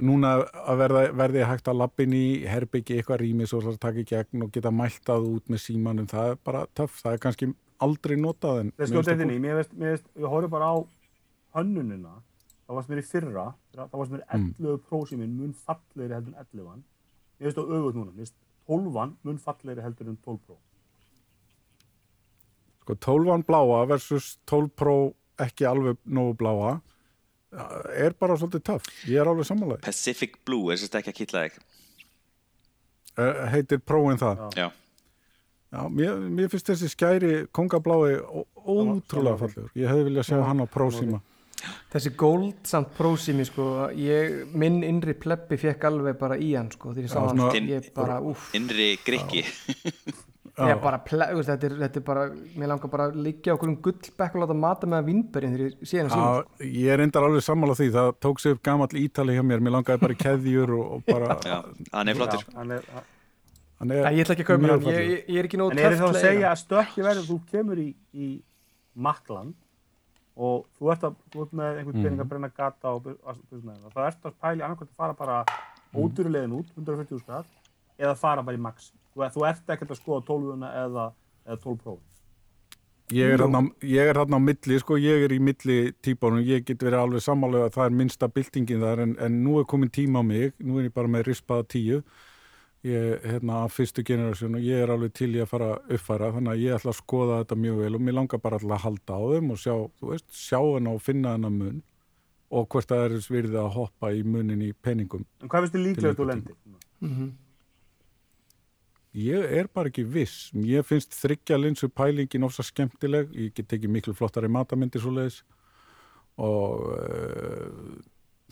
núna að verða, verði hægt að lappin í herbyggi eitthvað rými svo það taka í gegn og geta mæltað út með símanum það er bara töff, það er kannski aldrei notað en Það mér veist, ég horfði bara á hönnunina, það varst mér í fyrra, það varst mér 11 prósíminn mun fallegri heldur en 11 Mér veist á auðvöld núna, mér veist 12 mun fallegri heldur en 12 Pro. sko 12 bláa versus 12 Pro ekki alveg nógu bláa er bara svolítið töff, ég er alveg sammálaði Pacific Blue, er sérst ekki að kýtla þig. uh, heitir Pro-in það Já. Já, mér, mér finnst þessi skæri kongablái ótrúlega fallegur. Ég hefði viljað sjá hann á prósíma. Þessi gold samt prósimi sko, ég, minn innri plebbi fekk alveg bara í hann sko, þegar ég sá hann, sko, ég bara, uff, Innri grikki. ég bara, ple, þetta, er, þetta er bara, mér langar bara að liggja okkur um gullbekk og láta mata með vinnbörinn þegar ég sé hann síma. Já, ég er endar alveg sammála því. Það tók sig upp gamall ítali hjá mér. Mér langaði bara í keðjur og, og bara... Já, hann er flottur. Já, hann er, Hann Æ, ég ætla ekki að kaupa mjög hann, ég, ég, er ekki nóg en er það að segja að stökki verður, þú kemur í, í Makland og þú ert, að, þú ert með einhvern pening að brenna gata og bu- að- bu- með það. Það ert að pæli annarkvæmt að fara bara ódýrulegin út, 140 skall, eða fara bara í max. Þú, þú ert ekkert að skoða 12 eða, eða 12 Pro. Ég er þarna á- ég er þarna á milli, sko, ég er í milli típanum, ég get verið alveg sammálega að það er minnsta byltingin þar en, en nú er komin tíma á mig, nú er ég bara með rispaða tíu, ég, hérna, af fyrstu generasjón og ég er alveg til í að fara að uppfæra, þannig að ég ætla að skoða þetta mjög vel og mér langar bara alltaf að halda á þeim og sjá, þú veist, sjá henn og finna henn að mun og hvort það er svirðið að hoppa í munin í peningum. En hvað finnst þið líklega að þú lendir? Mhm. Ég er bara ekki viss. Ég finnst þryggja linsu pælingin ofsa skemmtileg. Ég get tekið miklu flottari matamyndir svo leiðis og uh,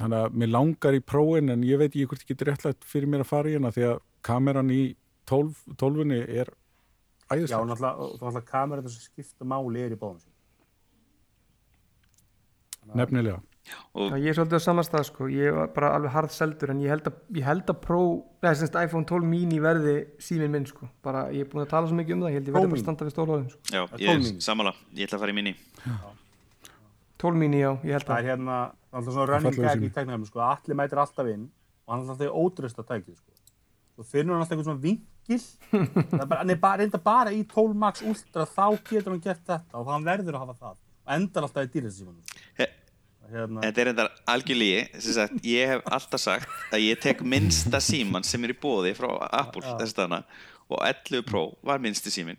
þannig að mér langar í próin en ég veit ekki hvort ég getur réttlægt fyrir mér að fara í hérna því að kameran í 12, 12 er Já, æðislega náttúrulega, og náttúrulega kamerað sem skipta máli er í báðum sér. nefnilega. Og Já, ég er svolítið á samastað sko, ég var bara alveg harð seldur en ég held að, ég held að Pro, neða semst iPhone 12 mini verði síminn minn sko, bara ég er búin að tala svo mikið um það, ég held ég verði bara standa við stólhóðum sko. já, er ég 12 er sammála, ég ætla að fara í minni 12 mini, já, ég held Það að er hérna, það er alltaf svona running gag í teknæmi, sko, allir mætir alltaf inn og hann er alltaf ótröst að tækið, sko. Svo finnur hann alltaf einhvern svona vingil, það er bara, hann er bara, reynda bara í 12 Max Ultra, þá getur hann gert þetta og hann verður að hafa það. Og endar alltaf í dýrastímanum, sko. Hérna, Þetta er reyndar sagt, ég hef alltaf sagt að ég tek minnsta síman sem er í bóði frá Apple þess dana og 11 Pro var minnsti símin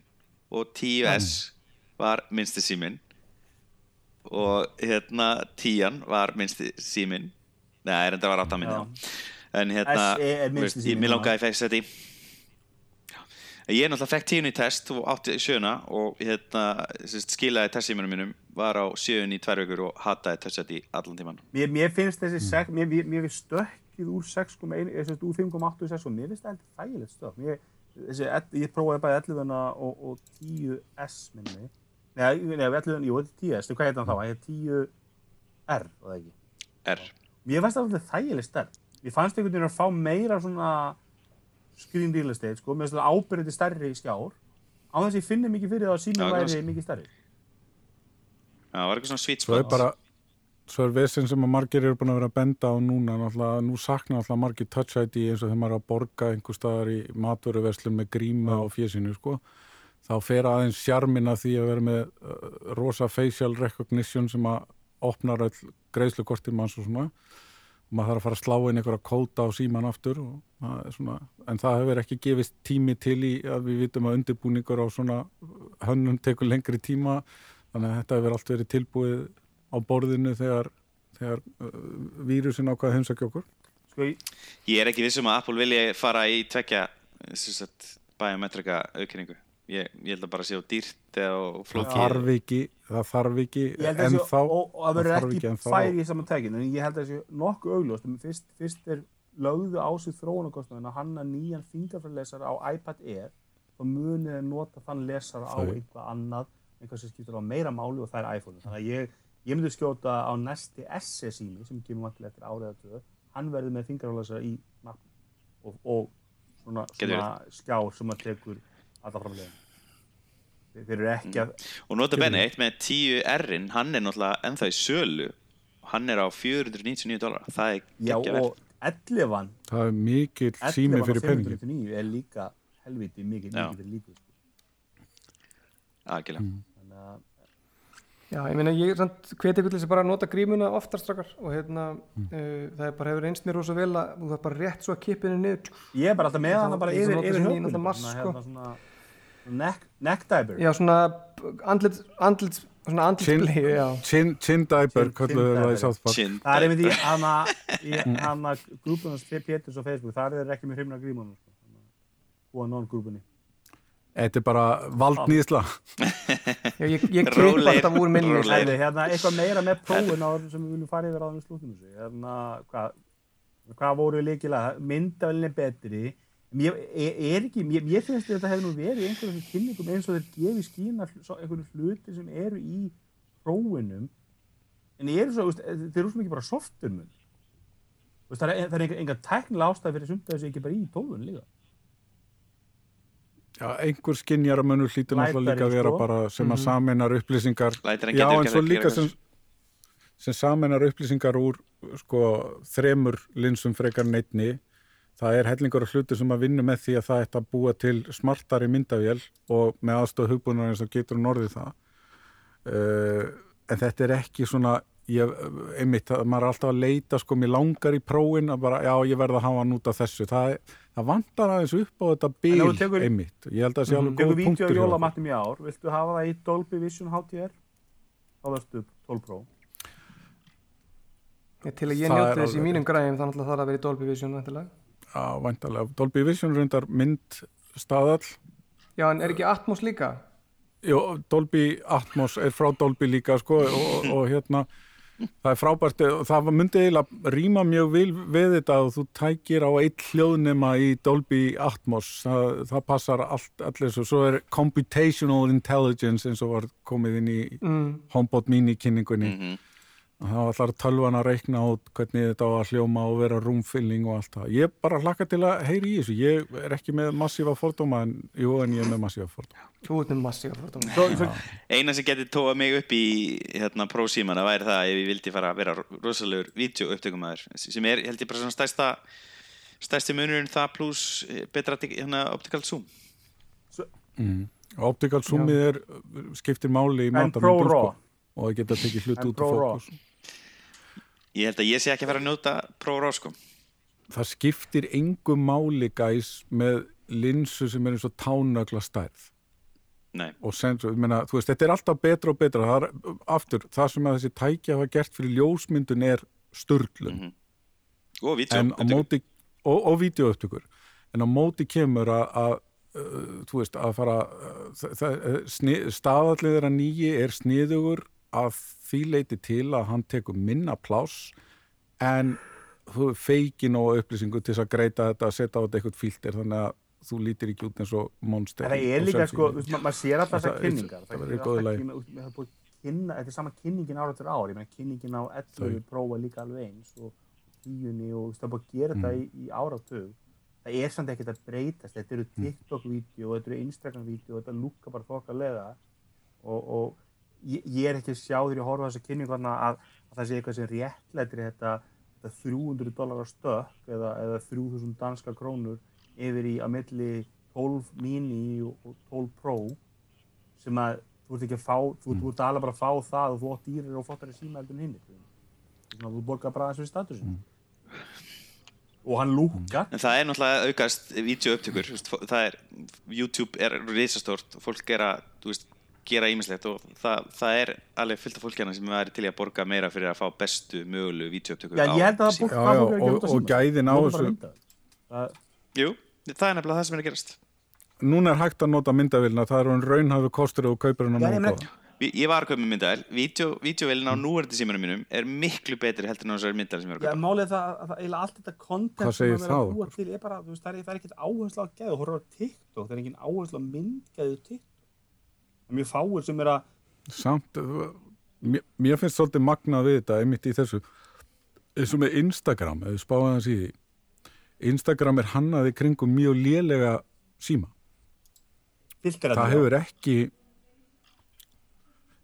og 10S var minnsti símin og hérna 10 var minnsti símin Nei, reyndar var 8 minni Já. En hérna, er veist, ég- langaði að fekk þetta í Ég náttúrulega fekk tíun í test og átti sjöuna og hérna, skilaði testsímanum mínum var á sjöun í tvær vikur og hataði testset í allan tíman mér, mér finnst þessi, sek, mér, mér, mér finnst stökkið úr 6,1, eða sem sagt úr 5,8 og 6 og mér finnst það eitthvað þægilegt stökk. Ég prófaði bæði 11 og, og 10S minni. Nei, nei, 11, jú, þetta er 10S, hvað heit hann þá? Það heit 10R, var það ekki? R Mér fannst það alltaf þægileg stærð. Mér fannst einhvern veginn að fá meira svona screen real estate, sko, finnst það ábyrðið stærri í skjár. Á þess að ég finni mikið fyrir það að síminn væri kannski. mikið stærri. Já, það var eitthvað svona sweet svo er spot bara svo er vesen sem að margir eru búin að vera að benda á núna náttúrulega, nú sakna náttúrulega margir touch ID eins og þegar maður er að borga einhver staðar í matvöruverslun með gríma á fésinu sko þá fer aðeins sjarmin að því að vera með uh, rosa facial recognition sem að opnar all greiðslukortir manns og svona. Og maður þarf að fara að slá inn einhverja kóta á síman aftur og það er svona, en það hefur ekki gefist tími til í að við vitum að undirbúningur á svona hönnun tekur lengri tíma. Þannig að þetta hefur allt verið tilbúið á borðinu þegar, þegar uh, vírusin ákvaði heimsækja okkur. Sko, ég- er ekki vissum að Apple vilji fara í tvekja biometrika auðkynningu ég, ég held að bara sé á dýrt eða á það þarf ekki, það þessi, ennþá og, og það verður ekki, ennþá. færi í saman tækin en ég held að þessi nokkuð augljóst. En fyrst, fyrst er lögðu á sig þróunarkostnaðin að hanna nýjan fingerfærlesara á iPad Air og munið að nota þann lesara á eitthvað annað eitthvað sem skiptir á meira máli og það er iPhone. Þannig að ég, ég myndi skjóta á næsti SE sími sem kemur vantilega eftir árið að tvö. Hann verður með fingerfærlesara í nafn og, og svona, svona skjár sem að tekur alla framlegin þeir eru ekki að og nota benni, eitt með 10R-in hann er náttúrulega ennþá í sölu. Hann er á 499 dólar það er já geggja og 11 það er mikill sími 11 fyrir á peningin 599 er líka helviti mikið, Já. mikið fyrir lítið sko. aðgjöla þannig að Já, ég meina, ég samt hveti ykkur til þess að bara nota grímuna oftar strakar og hérna, Mm. uh, það er bara hefur einst mér rosa vel að þú þarf bara rétt svo að kippinu niður ég er bara alltaf með hana bara yfir, notar neck, neck diver Já, svona andlit, andlit, svona andlitsblei, já. Chin, chin diaper, kalluðu það í diaper. South Park. Chin það er einmitt í hana í hana grúpunans Péturs á Facebook þar er þeir ekki með hrifna grímunum sko. og non grúpunni Þetta er bara valdnýðsla ég, ég Rólegir, alltaf úr minni. Æli, hérna, eitthvað meira með prófin á sem við viljum fara yfir á þannig slúttum hérna, hvað, hvað voru líkilega myndavelinni betri mér, er, er ekki, mér, mér finnst þetta hefur nú verið einhverjum kynningum eins og þeir gefi skína einhverju hluti sem eru í prófinum en eru svo, veist, þeir eru svo mikið bara softurmun veist, það er, er enga, tæknilega ástæð fyrir sumt að þessu ekki bara í tóðun líka. Já, einhver skinjara mönnur hlýtur náttúrulega líka að vera sko. bara sem að saminar upplýsingar. Lætur en Já, en svo líka sem, sem saminar upplýsingar úr sko, þremur linsum frekar neitni það er hellingur af hluti sem að vinna með því að það ætti að búa til smartari myndavél og með aðstof hugbúnar eins og getur hún orðið það uh, en þetta er ekki svona ég, einmitt, maður er alltaf að leita sko, mér langar í prófin að bara, já, ég verð að hafa hann út af þessu það, það vantar aðeins upp á þetta þú tekur- einmitt, ég held að það sé alveg Tekur góð punktur á okkur. jólamattum í ár, viltu hafa það í Dolby Vision HDR? Þá verðstu 12 Pro. Ég, Til að ég njóti er þess í alveg mínum græðum þannig að það þarf að vera í Dolby Vision væntanlega. Já, væntalega. Dolby Vision reyndar mynd staðall. Já, en er ekki Atmos líka? Jó, Dolby Atmos er frá Dolby líka, sko, og, og hérna, það er frábært og það myndi eiginlega rýma mjög vil við þetta og þú tækir á eitt hljóðnema í Dolby Atmos það, það passar allt, allir svo svo er computational intelligence eins og var komið inn í mm. HomePod mini kynningunni Mhm. Það var allar tölvan að reikna át hvernig þetta á að hljóma og vera rúmfylling og allt það. Ég bara hlakka til að heyri í þessu. Ég er ekki með massífa fordóma en, jú, en ég er með massífa fordóma. Þú ert með massífa fordóma. Svo, svo, Eina sem geti tóa mig upp í hérna, prósímana væri það ef ég vildi fara að vera rosalegur vídeoupptökumæður sem er, held ég, bara svona stærsta stærsti munurinn það pluss eh, betra hérna, optical zoom Optical zoomið er, skiptir máli í En matamyndum Pro Raw? Og það geta tekið hlut út úr fókus. Ég held að ég sé ekki að fara að njóta Raw sko. Það skiptir engu máli gæs með linsu sem er eins og tánögla stærð. Nei, og sensor, ég meina, þú veist, þetta er alltaf betra og betra, það er, aftur, það sem að þessi tækja hafa gert fyrir ljósmyndun er sturglun, Mhm. og en á vídeo móti og, og vídeoupptökur, en á móti kemur að, að uh, þú veist, að fara uh, sni, staðallið þeirra nýji er sniðugur að því leiti til að hann tekur minna pláss en þú feikin og upplýsingu til þess að greita þetta að setja á þetta eitthvað fíltir þannig að þú lítir ekki út eins og monster það er líka sko, maður sér alltaf þessar kynningar. það er alltaf kynna- þetta er sama kynningin ára til ár, ég meina kynningin á 11 Þau. prófa líka alveg eins og 10 og það er búið að gera þetta Mm. í, í áratug. Það er samt ekkert að breytast. Þetta eru TikTok-vídeó, þetta eru Instagram-vídeó þetta lúka bara þokkalega og, og ég, ég er ekki að sjá þegar ég horfa þessa kynningu að, að það sé eitthvað sem réttlættir þetta, þetta 300 dólar stök eða, eða 3000 danska krónur yfir í að milli 12 mini og, og 12 pro sem að þú ert ekki að fá þú, þú ert alveg bara að fá það og þú átt dýrir og flottari síma heldur en hinn þú borgar bara við statusin og hann lúkar. En það er náttúrulega aukast veist, fó- það er YouTube er risastórt. Og fólk er að þú veist, gera ímislegt og það, það er alveg fullt af fólk hérna sem er til í að borga meira fyrir að fá bestu mögulegu vídeoupptökur Já, ég held að það síma. fólk er að gera og- á og gæðin á þessu-. Það- Jú, það er nefnilega það sem er að gerast. Núna er hægt að nota myndavilna, það er hann raunhafi kostur og kaupir hann Já, að ég var að kaupa með myndavel, vídeovélina á núverði símanum mínum er miklu betri heldur en þessari myndavel sem ég er að Já, kaupa. málið er það að það- eiginlega allt þetta vera það? er bara, þú veist, það er, það er ekkert áherslu á geðu, mjög fáir sem er að, Samt, mér, mér finnst svolítið magnað við þetta, einmitt í þessu, eins og með Instagram, ef við spáðum síði, Instagram er hannaði kringum mjög lélega síma. filtera Það hefur ekki,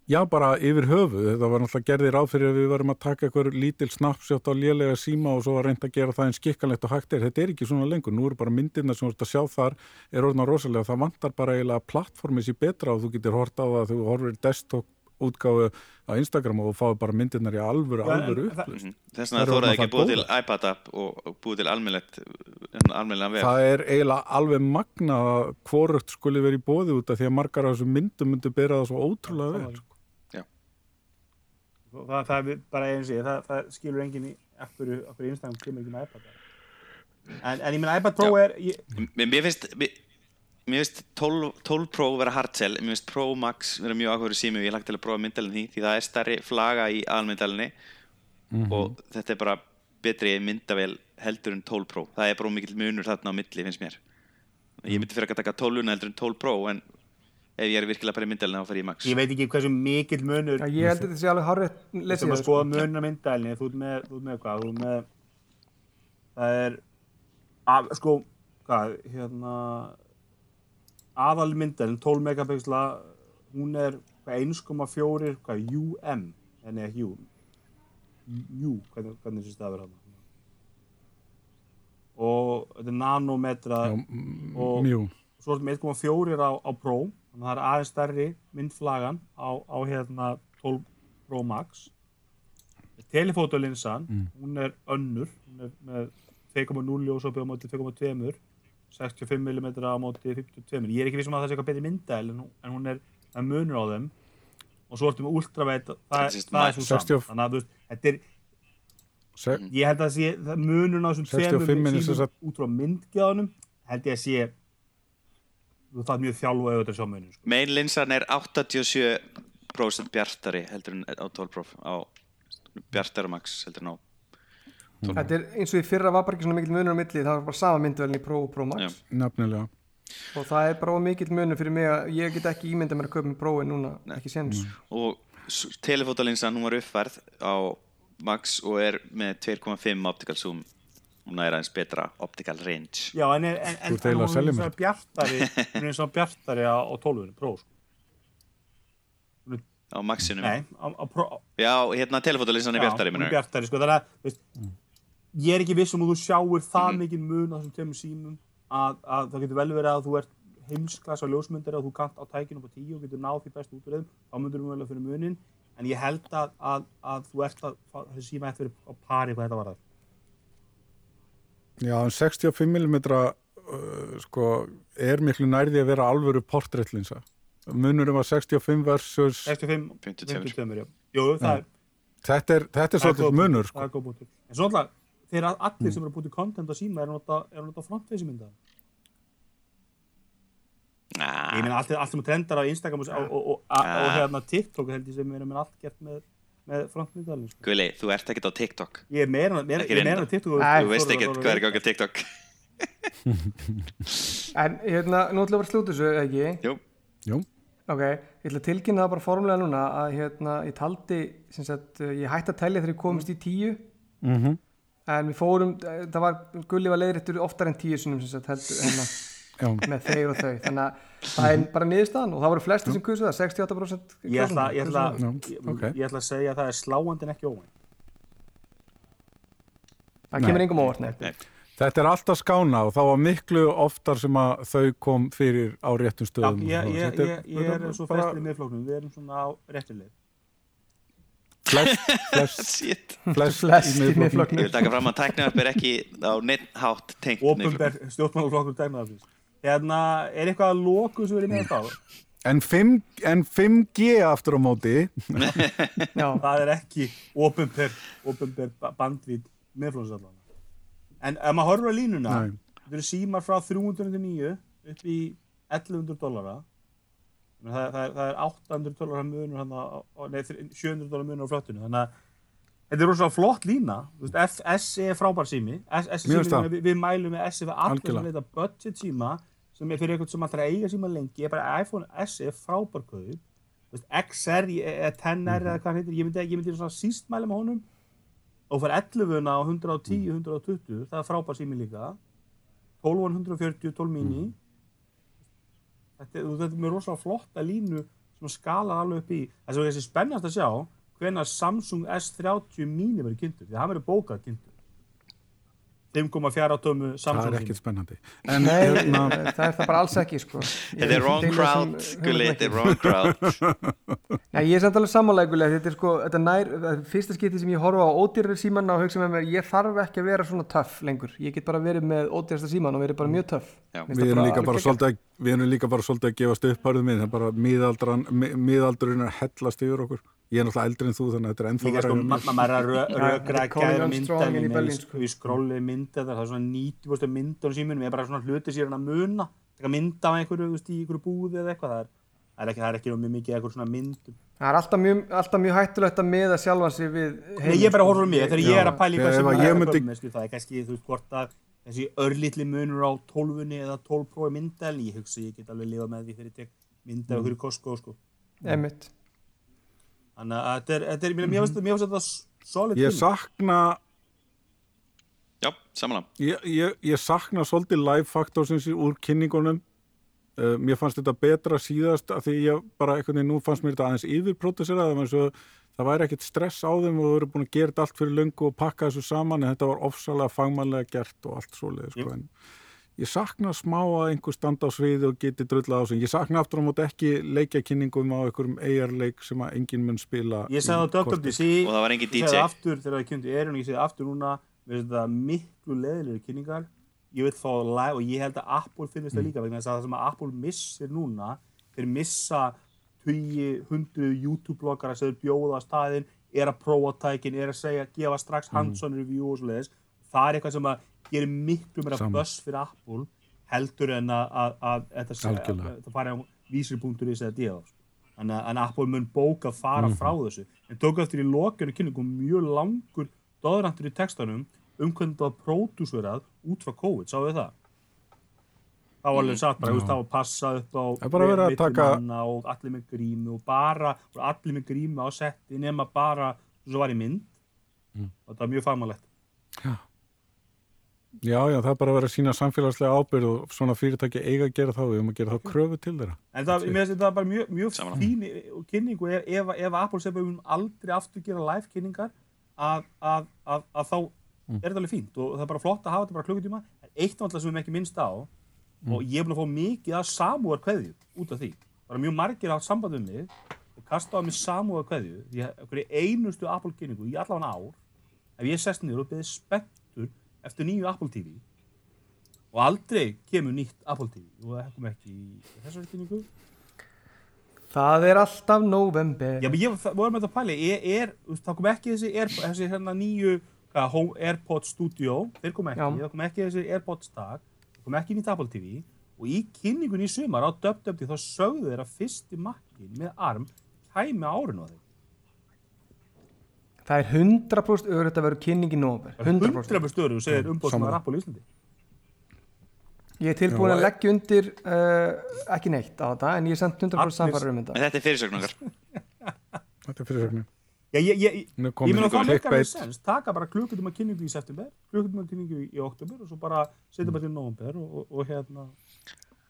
já bara yfir höfu, þetta var náttúrulega gerðir ráð fyrir að við varum að taka eitthvað lítil snapshot á lélega síma og svo var reynd að gera það eins skikkanlegt og hægt er. Þetta er ekki svona lengur, nú eru bara myndirna sem þú ert að sjá þar, er orðna rosalega, það vantar bara eiginlega að plattformið sér betra og þú getur hort á það þegar þú horfir desktop útgáfu á Instagram og fáið bara myndirnar í alvöru, en alvöru upplust. Þess vegna eru þóraði ekki að búið til iPad app og búið til almennilegt almennilegt vef Það er eiginlega alveg magnað að hvorugt skuli verið í bóði út af því að margar af þessum myndum myndu bera það svo ótrúlega vel. Það, það er bara eins og ég, það, það skilur enginn í eftir, Instagram kemur ekki með iPad. En, en ég meina iPad Pro Já. er, ég, Mér finnst mér, mér finnst 12, 12 Pro vera hardsell mér finnst Pro Max vera mjög áhugur sími og ég lagt til að prófa myndalinn því því það er stærri flaga í aðalmyndalinni og þetta er bara betri myndavél heldur en 12 Pro. Það er bara mikill munur þarna á milli finnst mér. Ég myndi fyrir að taka 12 heldur en 12 Pro en ef ég er virkilega bara í myndalinn þá fer ég í Max. Ég veit ekki hversu mikill munur Já, ég held að þetta sé alveg hárið Þú lesið sem að það, skoða munum myndælni, þú ert með, þú ert með hvað, þú ert með, það er, að, sko, hvað, hérna, aðal myndælin, 12 megapixla, hún er hvað, 1,4, hvað, UM, en ekki U, U, hvernig, hvernig þessi stafur hann. Og þetta er nanometra, Já, Og- svo er þetta með 1,4 á, á Pro, að það er aðeins stærri myndflagan á, á hérna 12 Pro Max. Telefótolinsan, hún er önnur, hún er með 2,0 ljósopið á móti 2,2, 65 mm á móti 52. Ég er ekki vissum að það sé eitthvað betri myndæl en, hún- en hún er, það munur á þeim. Og svo ertu með ultraveit, það, Þetta það, er það er svo 60 saman. Þannig að veist, þetta er, Se, ég held að sé, það munun á þessum 65 tveimur er sem símum sagt- út frá myndgjáðunum, held ég að sé, þú þarf mjög þjálfu auðvitað að sjá munun, sko. Main linsan er 87% bjartari heldur en á 12 Pro á Bjartar Max heldur ná Þetta er eins og í fyrra var bara ekki svona mikill munur á milli það var bara sama myndvelin í Pro og Pro Max. Nefnilega og það er bara of mikill munur fyrir mig að ég get ekki ímynda mér að kaupa með Pro núna, ekki sens og s- telefótalinsan hún var uppfærð á Max og er með 2.5 optical zoom hún er aðeins betra optical range. Já, en, en, en, að hún er svona bjartari hún er svona bjartari á, á 12 Pro sko. á Maxinum. Nei, á, á Pro já, hérna telefótalinsan er Já, bjartari hún er minnur bjartari sko, þannig að veist, ég er ekki viss um að þú sjáir það Mhm. mikið mun á þessum tveimur símum að, að það getur vel verið að þú ert heimsklassa ljósmyndari og þú kant á tækinu på 10 og getur náð því best út úr þeim þá myndur þú vel að fyrir munin en ég held að, að, að þú ert að þessi síma eftir á pari hvað þetta var það Já, en 65mm uh, sko, er miklu nærði að vera alvöru portréttlinsa. Munurum var 65 versus... 65, 52. 52 já. Jú, það er Þetta er, þetta er svolítið munur, sko. það er góð punktur. En svo alltaf, þeir að allir sem eru að búið til content á síma eru að nota, er að nota frontface mynda. Ég meina allt, allt sem trendar á Instagram og, og, og, og, og hérna TikTok held ég sem er allt gert með, með frontmyndaðalinn. Sko. Guðli, þú ert ekkert á TikTok Ég er meira, er á TikTok. þú veist ekkert hvað er gangi á TikTok En hérna, nú ætlum við að slúta þessu, ekki? jú, Jú, Ok, ég ætla að tilkynna það bara formulega núna að hérna, ég taldi, sem sagt, ég hætti að telja þegar ég komist í tíu mhm, en við fórum, það var, Gulli var leiðréttur oftar en tíu sem sagt, heldur, hérna, já, með þeir og þau, þannig að það er bara niðurstaðan og það voru flesti sem kusu það, 68% Ég ætla, ég, ætla, Já, ég, ok. ég ætla að segja að það er sláandi en ekki óvænt. það kemur engum óvart, nei. Nei. Þetta er alltaf skána og þá var miklu oftar sem að þau kom fyrir á réttum Já, stöðum. ég, og ég, þetta ég, ég þetta er svo í miðflóknum, við erum svona á réttileg. Flest, flest, shit flest, Flest í. Miðflokknum. ég vil taka fram að tæknaðarp er ekki á neitt hátt tengt Ópenber stjórnmálaflokkur dæmaðaflýs. Hérna, er eitthvað að loku sem við erum með þá? En, 5, en 5G aftur á móti, Já, það er ekki openber bandvít meðflóðsallan. En ef maður horfur á línuna, þetta eru símar frá 309 upp í 1100 dollara. Það, það, er, það er 800 dollara munur á- nei, 700 dollara munur á flottinu. Þannig að þetta er rosalega flott lína. Þú veist, F, S er frábær sími. Við, við mælum með S fyrir allir sem leita budget síma sem er fyrir eitthvað sem alltaf eiga síma lengi. Ég er bara iPhone S er veist, XR eða 10R eða hvað hann heitir, ég myndi, ég myndi svona síst mæla með honum. Og fær 11 á 110, 120, það er frábær sími líka. 12 á 140, 12 mini. Þetta, er- þetta er með rosalega flotta línu sem skalar alveg upp í. Þess að þessi spennast að sjá hvenær Samsung S30 mini verður kynntur, því að hann verður bókað kynntur 5,4 tómu það Samsung er ekkert spennandi. En nei, hérna, það er það bara alls ekki, sko. Þetta er wrong crowd þetta er wrong crowd Já, ég er samt alveg sammálegulega, þetta er sko, þetta nær, það fyrsta skipti sem ég horfa á ódýrar síman og hugsa með mér, ég þarf ekki að vera svona töff lengur, ég get bara verið með ódýrasta síman og verið bara mjög töff. Við það erum líka bara svolítið að, við erum líka bara svolítið að gefast upp hárið minn, það er bara miðaldran, mi- miðaldurinn er að hellast yfir okkur. Ég er náttúrulega eldri en þú þannig að þetta er ennþá líka sko, verra hjá ma mér. ma maður er að rökra gæða mynda sko. við skróli mynda það er svona 90% mynda á símunum ég er bara svona hluti sér hann að muna taka mynda af einhverju, þú veist, í einhverju búði eða eitthvað það er, það er ekki, það er ekki mjög mikið eitthvað svona myndum Það er alltaf mjög, alltaf mjög hættulegt að miða sjálfan sig við Nei, ég er bara að horfa á mig, þegar ég er að pæla í er ég með, það er kannski, þú veist, hvort að þessi örlítli munur á 12 eða 12 prófi myndel, ég hugsa ég get alveg lifað með því fyrir tek myndel Mm. og hverju Costco, sko. Einmitt. Þannig að þetta er, þetta er, mér mér finnst þetta- mér finnst þetta solid Ég sakna, já, samanlega ég, ég, ég sakna svolítið live faktorsins úr kynningunum. Uh, mér fannst þetta betra síðast af því ég bara einhvern veginn nú fannst mér þetta aðeins yfirproducerað það, svo, það væri ekkert stress á þeim og þú eru búin að gera allt fyrir löngu og pakka þessu saman en þetta var ofsalega fagmannlega gert og allt svoleið sko. en ég sakna smá að einhver standa á sviði og geti drullað á sig. Ég sakna aftur á móti ekki leikjakynningum á einhverjum eigarleik sem að enginn mun spila Ég sagði á korti. WWDC Og það var engin ég DJ. aftur þegar það kynnti erun ég sagði aftur núna, mér finnst þetta miklu leðilegri kynningar. Ég vil fá live og ég held að Apple finnist það líka vegna þess að það sem að Apple missir núna þeir missa 20, 100 YouTube-bloggara sem þeir bjóða á staðinn er að prófa tækin, er að segja, gefa strax hands-on review og svoleiðis. Það er eitthvað sem að gerir miklu meira Sama. buzz fyrir Apple heldur en að, að, að, að að þetta fari á vísir.is eða díða þannig Þannig að, en Apple mun bóka að fara frá þessu. En tók eftir í lokinu kynningu mjög langur doðrantur í textanum um hvernig það var pródúsverað út frá COVID, sáu þið það? Það var alveg satt bara, þú veist, það var að passa upp á Það að milli taka- manna og allir með grímu og bara, og allir með grímu á setti nema bara, svo var í mynd Mm. og það var mjög fagmannlegt. Já, já, það er bara að vera að sína samfélagslega ábyrð og svona fyrirtæki eiga að gera þá, við höfum að gera þá kröfu til þeirra. En það, mér finnst þetta bara mjög, mjög fín og kynningu. Er ef, ef Apple sem við mun aldrei aftur gera live kynningar að, að, að, að þá er þetta alveg fínt. Og það er bara flott að hafa þetta bara klukkutíma. En eitt náttúrulega sem við ekki minnst á. Og ég er búin að fá mikið að samúar kveðju út af því, bara mjög margir átt samband um mig og kasta á mig samúar kveðju því að hverju eftir nýju Apple TV og aldrei kemur nýtt Apple TV og það kom ekki í þessari kynningu Það er alltaf november. Já, ég voru með þetta pæli, er, er, það kom ekki þessi, Air, þessi hérna nýju hvað, Home- AirPods Studio, þeir kom ekki, Já. það kom ekki þessi AirPods tag, það kom ekki nýtt Apple TV og í kynningunni í sumar á DubDubD þá sögðu þeir að fyrsti makkin með arm kæmi á árinu á þeim. Það er 100% öðru þetta verður kynning í november. 100%. 100% störu, þú segir umbóðsmaður sammála. Apple í Íslandi. Ég er tilbúin að leggja undir uh, ekki neitt á þetta en ég er samt 100% Allir- samfæður um En þetta. þetta er fyrirsögnungar. Þetta er fyrirsögnin. Já, ég, ég, ég komin meina það meikar alveg clickbait. sens, taka bara klukkutíma kynningu í september, klukkutíma kynningu í, í oktober og svo bara setja bara til november og, og, og hérna,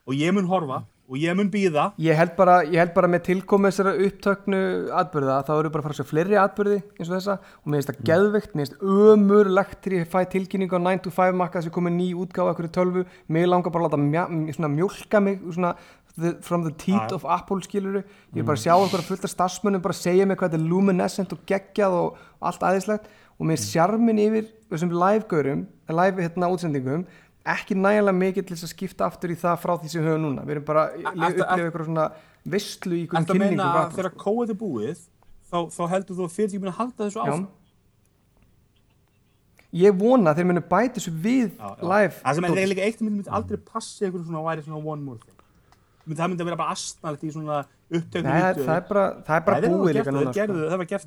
og ég mun horfa og ég mun býða Ég held bara, ég held bara með tilkomi þessara upptöknu atbyrða þá eru bara að fara svo fleiri atbyrði eins og þessa. Og mér finnst það geðveikt, mér finnst ömurlegt þegar ég fæ tilkynningu á 9 to 5 makka sem komið ný útgáfa ekkur í tölvu. Mig langar bara að láta mja, svona mjólka mig svona the, from the teeth Já. of Apple skiluru ég er bara að sjá okkur að fullta starfsmönnum bara að segja mig hvað þetta er luminescent og geggjað og, allt aðeinslegt og mér finnst sjarmin yfir þessum live-gaurum live hérna útsendingum ekki nægilega mikið til þess að skipta aftur í það frá því sem við höfum núna. Við erum bara að upplifa eitthvað svona visslu í einhverjum Þetta meina kynningu að þegar Apple, kóið er búið þá, þá heldur þú að fyrirtæki muni að halda þessu áfram? Ég vona að þeir munu bæta þessu við Já, já. live Það sem er eiginlega eitt sem myndi aldrei passi einhverju svona væri svona one more thing. Myndi- Það myndi að vera bara astnalt í svona upptöknu Nei, það, það er bara, það er bara búið líka núna Það sko. gerðu, það var gert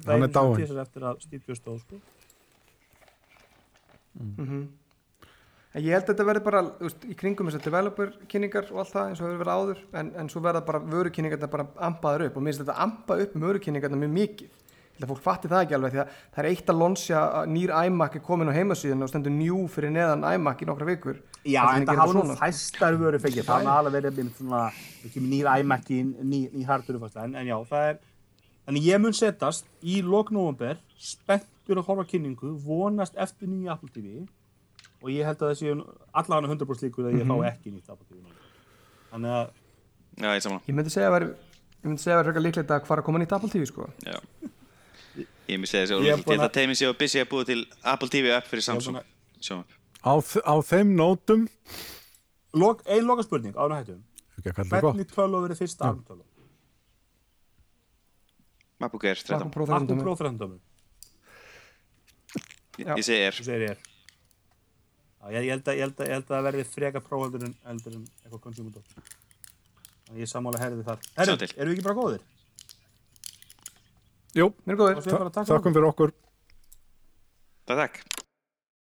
En ég held að þetta verði bara veist, í kringum þessar developer kynningar og allt það eins og hefur verið áður en, en svo verða bara vörukynningarna bara ampaðar upp. Og mér finnst þetta ampa upp með vörukynningarna mjög mikið. Ég held að fólk fatti það ekki alveg því að það er eitt að lonsja nýr iMac er komin á heimasíðun og stendur njú fyrir neðan iMac í nokkra vikur. Já, en það hafa nú fæstar vöru fengið Það er alveg verið svona nýr iMac í ný, ný hardware fæstar en, en já, það er Þannig ég mun setast í lok november spenntur að horfa kynningu vonast eftir nýja Apple TV og ég held að það séu allavega 100% líkur að ég Mhm. fá ekki nýtt Apple. Þannig að Já, ég ég myndi segja að vera ég myndi segja að vera frekar líklegt að koma nýtt Apple TV sko Já. Ég myndi segja er þessi, að- það teimi séu að busy að búa til Apple TV app fyrir er Samsung. Á, á þeim nótum, lok, ein loka spurning ánum hættum ekki að kalla það gott, hvernig tölu verið fyrsta ARM tölu? MacBook Air 13. MacBook Pro MacBook 13 Pro 13 dömur Ég, segi segir ég Já, ég, ég, held að, ég, held að, ég held að það verði freka próhaldur en, heldur en eitthvað Þannig ég sammála herðið þar til. erum við ekki bara góðir? jú, Mér er bara takk fyrir okkur. Takk.